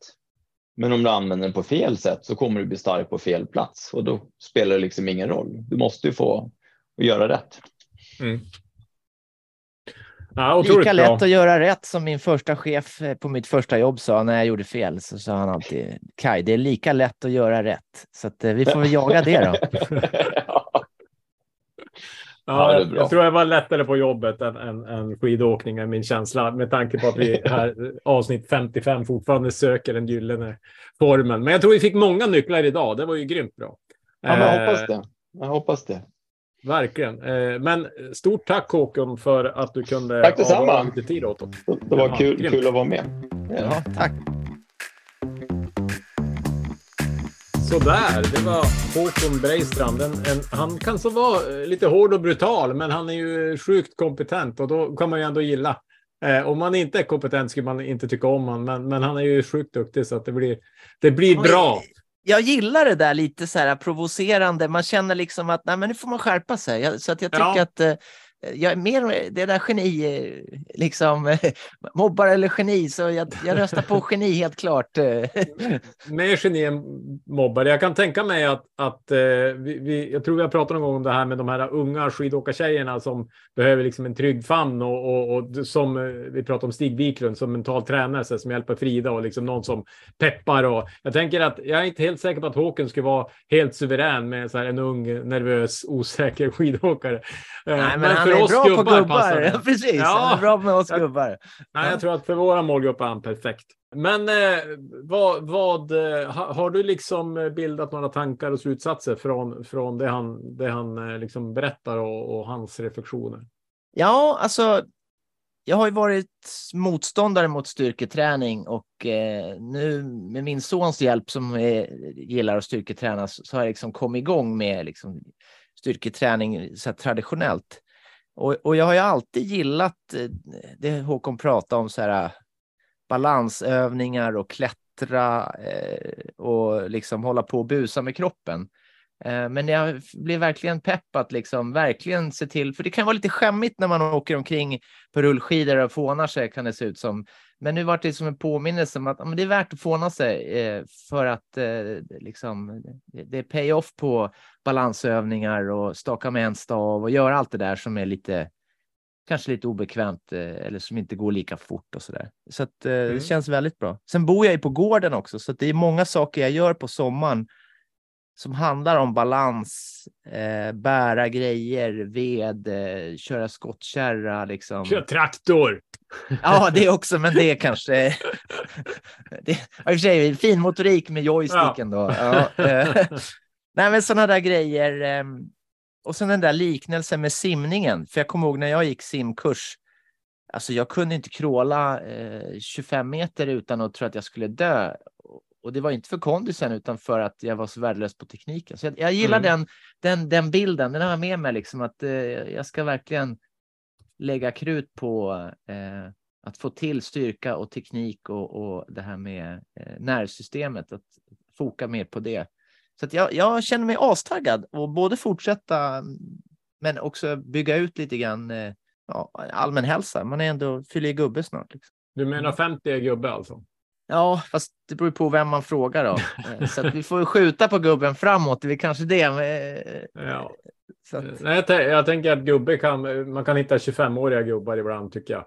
Men om du använder den på fel sätt så kommer du bli stark på fel plats och då spelar det liksom ingen roll. Du måste ju få göra rätt. Mm. Ja, Lika lätt bra. att göra rätt som min första chef på mitt första jobb sa när jag gjorde fel. Så sa han alltid Kaj, det är lika lätt att göra rätt. Så att, eh, vi får väl jaga det då. [LAUGHS] Ja, ja jag tror jag var lättare på jobbet än, än, än skidåkning, är min känsla, med tanke på att vi [LAUGHS] här avsnitt 55 fortfarande söker den gyllene formen. Men jag tror vi fick många nycklar idag. Det var ju grymt bra. Ja, men jag hoppas det. Jag hoppas det. Verkligen. Eh, men stort tack Håkon för att du kunde tack detsamma. lite tid åt oss. Det var kul, kul att vara med. Ja, tack. Sådär, det var Håkon Breistrand. En, en, han kan så vara eh, lite hård och brutal, men han är ju sjukt kompetent och då kan man ju ändå gilla. Eh, om man inte är kompetent skulle man inte tycka om honom, men, men han är ju sjukt duktig så att det blir, det blir bra. Jag gillar det där lite så här provocerande. Man känner liksom att nej, men nu får man skärpa sig. Så att jag tycker ja. att eh, jag är mer det där geni, liksom [LAUGHS] mobbar eller geni, så jag, jag röstar på geni helt klart. [LAUGHS] mer geni än mobbare. Jag kan tänka mig att, att eh, vi, vi, jag tror vi har pratat någon gång om det här med de här unga skidåkartjejerna som behöver liksom en trygg famn och, och, och som eh, vi pratar om Stig Wiklund som mental tränare så, som hjälper Frida och liksom någon som peppar. Och jag tänker att jag är inte helt säker på att Håken skulle vara helt suverän med så här en ung, nervös, osäker [LAUGHS] skidåkare. Nej, men, men han är bra på gubbar. [LAUGHS] Precis, ja. han är bra med oss gubbar. Nej, jag tror att för våra målgrupp är han perfekt. Men eh, vad, vad eh, har du liksom bildat några tankar och slutsatser från, från det han, det han eh, liksom berättar och, och hans reflektioner? Ja, alltså jag har ju varit motståndare mot styrketräning och eh, nu med min sons hjälp som är, gillar att styrketräna så har jag liksom kommit igång med liksom, styrketräning så traditionellt. Och, och jag har ju alltid gillat eh, det Håkon pratade om, så här, balansövningar och klättra eh, och liksom hålla på och busa med kroppen. Eh, men jag blev verkligen pepp att liksom verkligen se till, för det kan vara lite skämmigt när man åker omkring på rullskidor och fånar sig kan det se ut som. Men nu var det som en påminnelse om att men det är värt att fåna sig eh, för att eh, liksom, det är pay-off på balansövningar och staka med en stav och göra allt det där som är lite kanske lite obekvämt eller som inte går lika fort och så där. Så att, mm. det känns väldigt bra. Sen bor jag ju på gården också, så det är många saker jag gör på sommaren som handlar om balans, eh, bära grejer, ved, eh, köra skottkärra. Liksom. Kör traktor! Ja, det också, men det är kanske... [LAUGHS] det, I och för sig, fin motorik med joysticken ja. då. Ja, eh, [LAUGHS] nej, men sådana där grejer. Eh, och sen den där liknelsen med simningen. För jag kommer ihåg när jag gick simkurs. Alltså jag kunde inte kråla eh, 25 meter utan att tro att jag skulle dö. Och det var inte för kondisen utan för att jag var så värdelös på tekniken. Så jag, jag gillar Mm. den, den, den bilden. Den har jag med mig liksom att eh, jag ska verkligen lägga krut på eh, att få till styrka och teknik och, och det här med eh, nervsystemet. Att foka mer på det. Så jag, jag känner mig astaggad och både fortsätta mm, men också bygga ut lite grann eh, ja, allmän hälsa. Man är ändå fyller i gubbe snart. Liksom. Du menar 50 är gubbe alltså? Ja, fast det beror på vem man frågar då. Eh, Så vi får skjuta på gubben framåt. Det är kanske det. eh, Ja. Att, Nej, jag, jag tänker att gubbe kan, man kan hitta 25-åriga gubbar ibland tycker jag.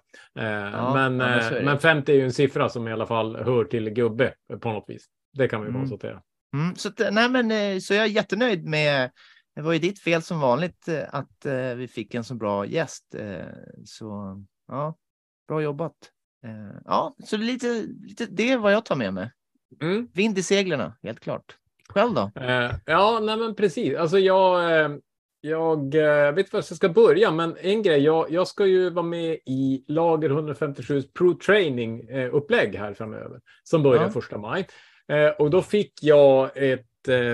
Eh, men, ja, men det. men 50 är ju en siffra som i alla fall hör till gubbe på något vis. Det kan vi Mm. konstatera. mm, så, nej, men, så jag är jättenöjd med. Det var ju ditt fel som vanligt att vi fick en så bra gäst. Så ja, bra jobbat. Eh, ja, så lite, lite det är vad jag tar med mig. Mm. Vind i seglerna, helt klart. Själv då? Eh, ja, nej men precis. Alltså jag, eh, jag vet inte var jag ska börja, men en grej. Jag, jag ska ju vara med i Lager 157 Pro Training upplägg här framöver som börjar Ja. första maj. Och då fick jag ett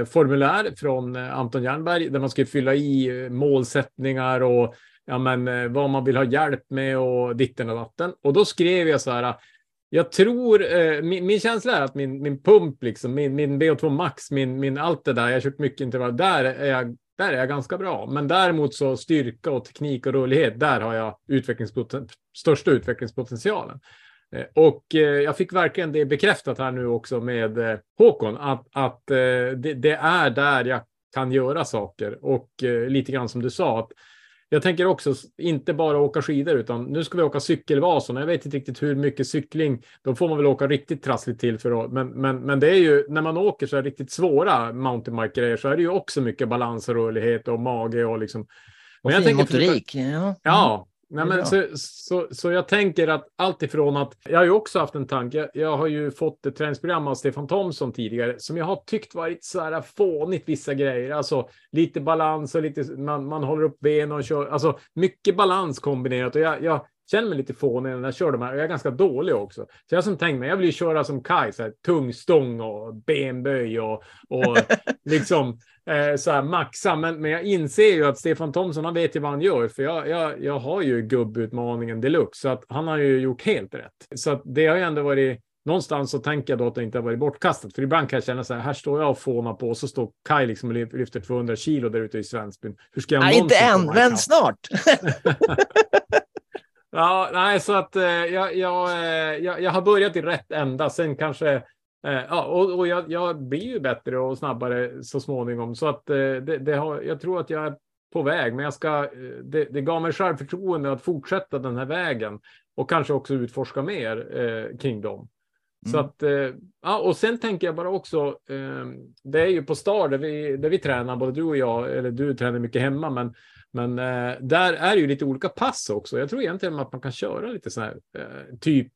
formulär från Anton Jernberg där man ska fylla i målsättningar och ja, men, eh, vad man vill ha hjälp med och ditten och datten. Och då skrev jag så här. Jag tror, eh, min, min känsla är att min, min pump, liksom, min, min VO2 max, min, min allt det där, jag har kört mycket intervall, där är, jag, där är jag ganska bra. Men däremot så styrka och teknik och rörlighet, där har jag utvecklingspoten, största utvecklingspotentialen. Eh, och eh, jag fick verkligen det bekräftat här nu också med eh, Håkon, att, att eh, det, det är där jag kan göra saker. Och eh, lite grann som du sa, att jag tänker också inte bara åka skidor, utan nu ska vi åka cykelvasan. Jag vet inte riktigt hur mycket cykling, då får man väl åka riktigt trassligt till för att, men, men, men det är ju, när man åker så här riktigt svåra mountainbike-grejer så är det ju också mycket balans och rörlighet och mage och liksom. Och Men jag fin tänker försöka- motorik. Ja. Ja, Det nej, men så, så, så jag tänker att allt ifrån att jag har ju också haft en tanke. Jag, jag har ju fått ett träningsprogram av Stefan Thomsson tidigare som jag har tyckt varit så här fånigt vissa grejer. Alltså lite balans och lite man, man håller upp benen och kör. Alltså mycket balans kombinerat och jag, jag känner mig lite fånig när jag kör de här jag är ganska dålig också. Så jag som tänkt mig, jag vill ju köra som Kaj, så här, tung stång och benböj och, och [LAUGHS] liksom eh, så här maxa. Men, men jag inser ju att Stefan Thomsson, han vet ju vad han gör. För jag, jag, jag har ju gubbutmaningen deluxe. Så att han har ju gjort helt rätt. Så att det har ju ändå varit... Någonstans så tänker jag då att det inte har varit bortkastat. För ibland kan jag känna så här, här står jag och fånar på och så står Kai liksom och lyfter 200 kilo där ute i Svensbyn. Hur ska jag Nej, inte än, men snart. [LAUGHS] [LAUGHS] Ja, nej, så att eh, jag, jag, eh, jag, jag har börjat i rätt ända. Sen kanske, eh, ja, och, och jag, jag blir ju bättre och snabbare så småningom. Så att eh, det, det har, jag tror att jag är på väg, men jag ska, eh, det, det gav mig självförtroende att fortsätta den här vägen och kanske också utforska mer eh, kring dem. Så Mm. att, eh, ja, och sen tänker jag bara också, eh, det är ju på Star där vi, där vi tränar, både du och jag, eller du tränar mycket hemma, men, men eh, där är det ju lite olika pass också. Jag tror egentligen att man kan köra lite så här, eh, typ,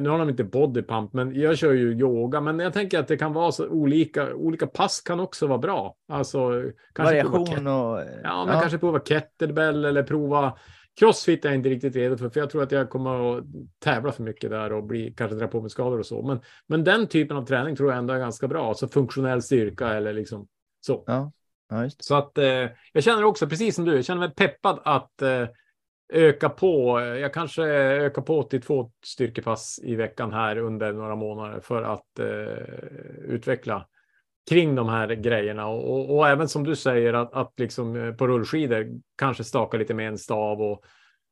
nu har de inte bodypump, men jag kör ju yoga, men jag tänker att det kan vara så olika, olika pass kan också vara bra. Alltså, kanske prova Variation och... Ja, men kanske prova kettlebell eller prova crossfit är jag inte riktigt redo för, för jag tror att jag kommer att tävla för mycket där och bli, kanske dra på mig skador och så. Men, men den typen av träning tror jag ändå är ganska bra, alltså funktionell styrka eller liksom så. Ja, ja. Så att eh, jag känner också, precis som du, jag känner mig peppad att eh, öka på. Jag kanske ökar på till två styrkepass i veckan här under några månader för att eh, utveckla kring de här grejerna och, och, och även som du säger att, att liksom eh, på rullskidor kanske staka lite med en stav och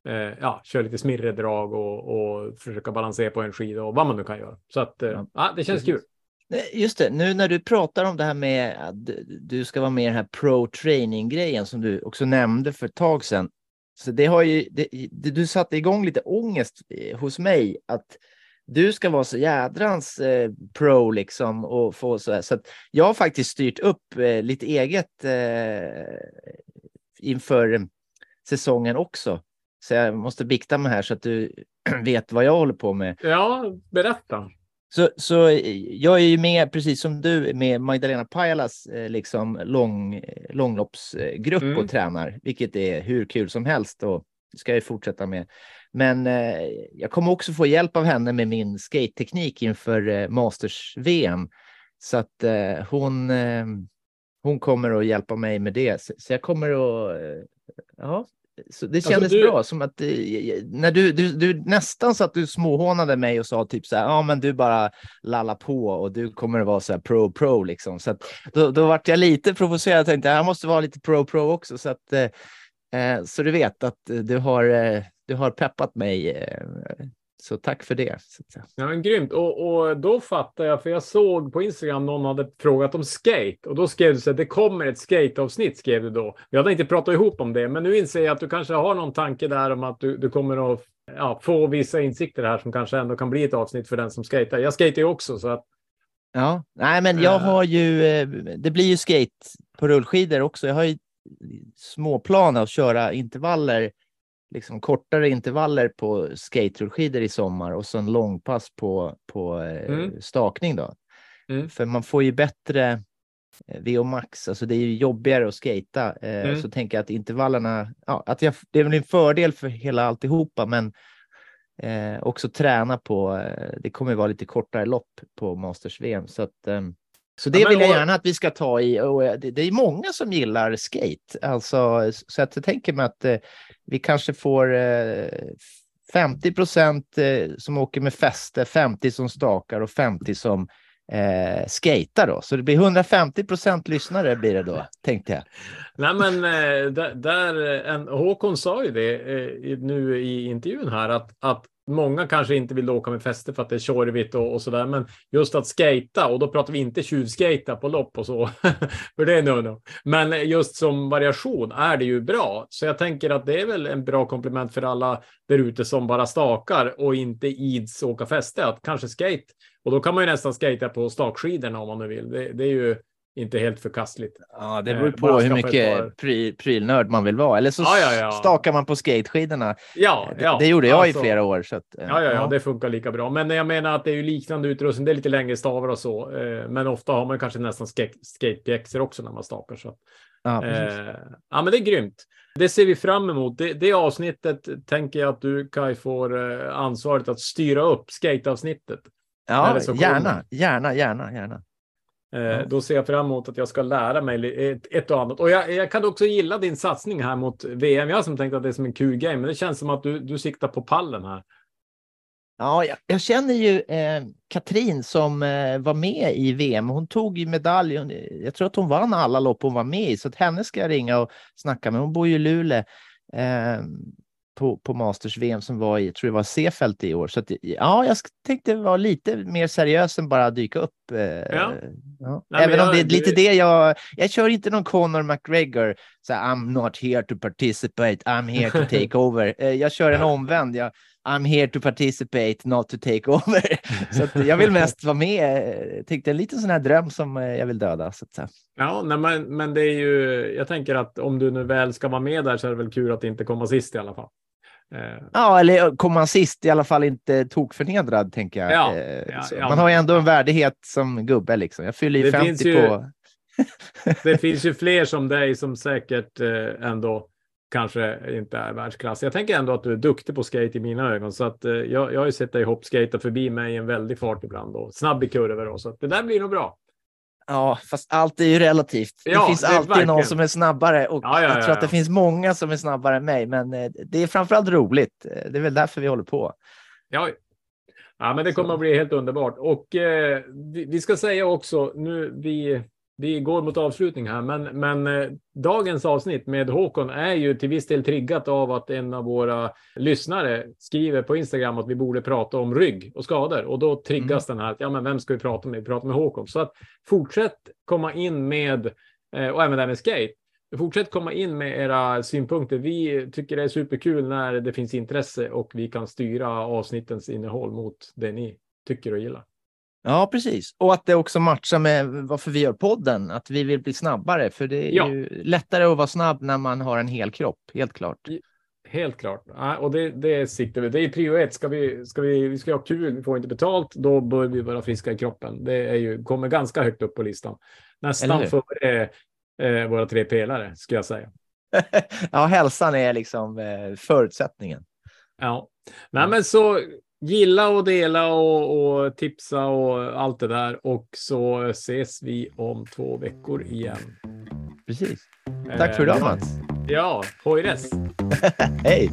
eh, ja, köra lite smirredrag och, och försöka balansera på en skida och vad man nu kan göra. Så att eh, Ja, ja, det känns kul. Nej, Just det, nu när du pratar om det här med att du ska vara med i den här pro training grejen som du också nämnde för ett tag sedan. Så det har ju, det, det, du satte igång lite ångest eh, hos mig att du ska vara så jädrans eh, pro liksom och få så här. Så jag har faktiskt styrt upp eh, lite eget eh, inför säsongen också. Så jag måste bikta mig här så att du [CLEARS THROAT] vet vad jag håller på med. Ja, berätta. Så, så jag är ju med, precis som du, med Magdalena Pajalas eh, liksom lång, långloppsgrupp Mm. och tränar, vilket är hur kul som helst och ska jag fortsätta med. Men eh, jag kommer också få hjälp av henne med min skate-teknik inför eh, Masters-VM. Så att eh, hon, eh, hon kommer att hjälpa mig med det. Så, så jag kommer att... Eh, ja, så det kändes du- bra. Som att eh, när du, du, du nästan så att du småhånade mig och sa typ så här, ja men du bara lalla på och du kommer att vara så här pro pro liksom. Så att då, då vart jag lite provocerad och tänkte jag måste vara lite pro pro också. Så att så du vet att du har, du har peppat mig. Eh, så tack för det. Ja, men grymt. Och, och då fattar jag, för jag såg på Instagram någon hade frågat om skate och då skrev du så att det kommer ett skateavsnitt skrev du då. Vi hade inte pratat ihop om det, men nu inser jag att du kanske har någon tanke där om att du, du kommer att ja, få vissa insikter här som kanske ändå kan bli ett avsnitt för den som skater. Jag skater ju också så att Ja, nej, men jag Eh. har ju, eh, det blir ju skate på rullskidor också. Jag har ju småplan att köra intervaller, liksom kortare intervaller på skate-rullskidor i sommar och sen långpass på, på eh, Mm. stakning då. Mm. För man får ju bättre eh, VO max, alltså det är ju jobbigare att skata. Eh, Mm. Så tänker jag att intervallerna, ja, att jag, det är väl en fördel för hela alltihopa, men eh, också träna på, det kommer vara lite kortare lopp på Masters VM. Så, att, eh, så det Ja, vill jag gärna att vi ska ta i. Och eh, det, är många som gillar skate, alltså, så att jag tänker mig att eh, vi kanske får eh, 50 procent eh, som åker med fäste, 50 som stakar och 50 som eh, skater då. Så det blir 150 procent lyssnare blir det då, tänkte jag. [LAUGHS] Nej, men eh, där, där en, Håkon sa ju det eh, nu i intervjun här att, att många kanske inte vill åka med fäste för att det är tjorvigt och, och så där, men just att skata och då pratar vi inte tjuvskata på lopp och så, [LAUGHS] för det är no, no. Men just som variation är det ju bra, så jag tänker att det är väl en bra komplement för alla där ute som bara stakar och inte ids åka fäste, att kanske skate och då kan man ju nästan skata på stakskidorna om man nu vill. Det, det är ju inte helt förkastligt. Ja, det Eh, beror på bara hur par- mycket pry, prylnörd man vill vara. Eller så Ja, ja, ja. stakar man på skateskidorna. Ja, Det- ja. det gjorde jag alltså- i flera år. Så att, eh, Ja, ja, ja, det funkar lika bra. Men jag menar att det är ju liknande utrustning. Det är lite längre stavar och så. eh, Men ofta har man kanske nästan ska- skatepjäxor också när man stakar. Så. ja, eh, ja, men det är grymt. Det ser vi fram emot. Det, det avsnittet tänker jag att du Kai får eh, ansvaret att styra upp skateavsnittet. ja det gärna, gärna, gärna, gärna. Ja. Då ser jag fram emot att jag ska lära mig ett, ett och annat. Och jag, jag kan också gilla din satsning här mot VM. Jag har som tänkt att det är som en kul game, men det känns som att du, du siktar på pallen här. Ja, jag, jag känner ju eh, Katrin som eh, var med i VM. Hon tog ju medalj. Hon- Jag tror att hon vann alla lopp hon var med i, så att henne ska jag ringa och snacka med. Hon bor ju i Luleå eh, på, på Masters VM som var i, jag tror det var Seefeld i år. Så att, ja, jag tänkte vara lite mer seriös än bara dyka upp. Eh, ja. Nej, men Även om jag- det är lite det jag, jag kör inte någon Conor McGregor. Så här, I'm not here to participate, I'm here to take [LAUGHS] over. Eh, jag kör en omvänd. Jag, I'm here to participate, not to take over. [LAUGHS] Så jag vill mest vara med. eh, Tänkte en liten sån här dröm som jag vill döda. Så att. Ja, nej, men, men det är ju, jag tänker att om du nu väl ska vara med där så är det väl kul att inte komma sist i alla fall. Eh, Ja, eller kommer man sist i alla fall inte tokförnedrad, tänker jag. Ja, Eh, ja, ja. Man har ju ändå en värdighet som gubbe. Liksom. Jag fyller ju finns 50 ju- på... det [LAUGHS] finns ju fler som dig som säkert eh, ändå kanske inte är världsklass. Jag tänker ändå att du är duktig på skate i mina ögon, så att eh, jag, jag har ju sett dig hoppskata förbi mig i en väldig fart ibland och snabb i kurvor och så att det där blir nog bra. Ja, fast allt är ju relativt. Ja, det finns det alltid någon verkligen. som är snabbare och Ja, ja, jag ja, tror att det finns många som är snabbare än mig, men eh, det är framförallt roligt. Eh, Det är väl därför vi håller på. Ja, ja men det kommer Så. att bli helt underbart. Och eh, vi, vi ska säga också, nu vi, vi går mot avslutning här, men, men eh, dagens avsnitt med Håkon är ju till viss del triggat av att en av våra lyssnare skriver på Instagram att vi borde prata om rygg och skador. Och då triggas den här, att, ja men vem ska vi prata med? Vi pratar med Håkon. Så att fortsätt komma in med, eh, och även där med skate, Fortsätt komma in med era synpunkter. Vi tycker det är superkul när det finns intresse och vi kan styra avsnittens innehåll mot det ni tycker och gillar. Ja, precis. Och att det också matchar med varför vi gör podden, att vi vill bli snabbare, för det är Ja. ju lättare att vara snabb när man har en hel kropp, helt klart. Helt klart. Och det, det siktar vi. Det är prio ett. Ska vi, ska vi, vi ska ha kul, vi får inte betalt, då bör vi vara friska i kroppen. Det är ju, kommer ganska högt upp på listan. Nästan före eh, våra tre pelare, skulle jag säga. [LAUGHS] ja, hälsan är liksom eh, förutsättningen. Ja, Nej, men så gilla och dela och, och tipsa och allt det där. Och så ses vi om två veckor igen. Precis. Tack för idag Eh, Mats. Ja, hojres! [LAUGHS] Hej!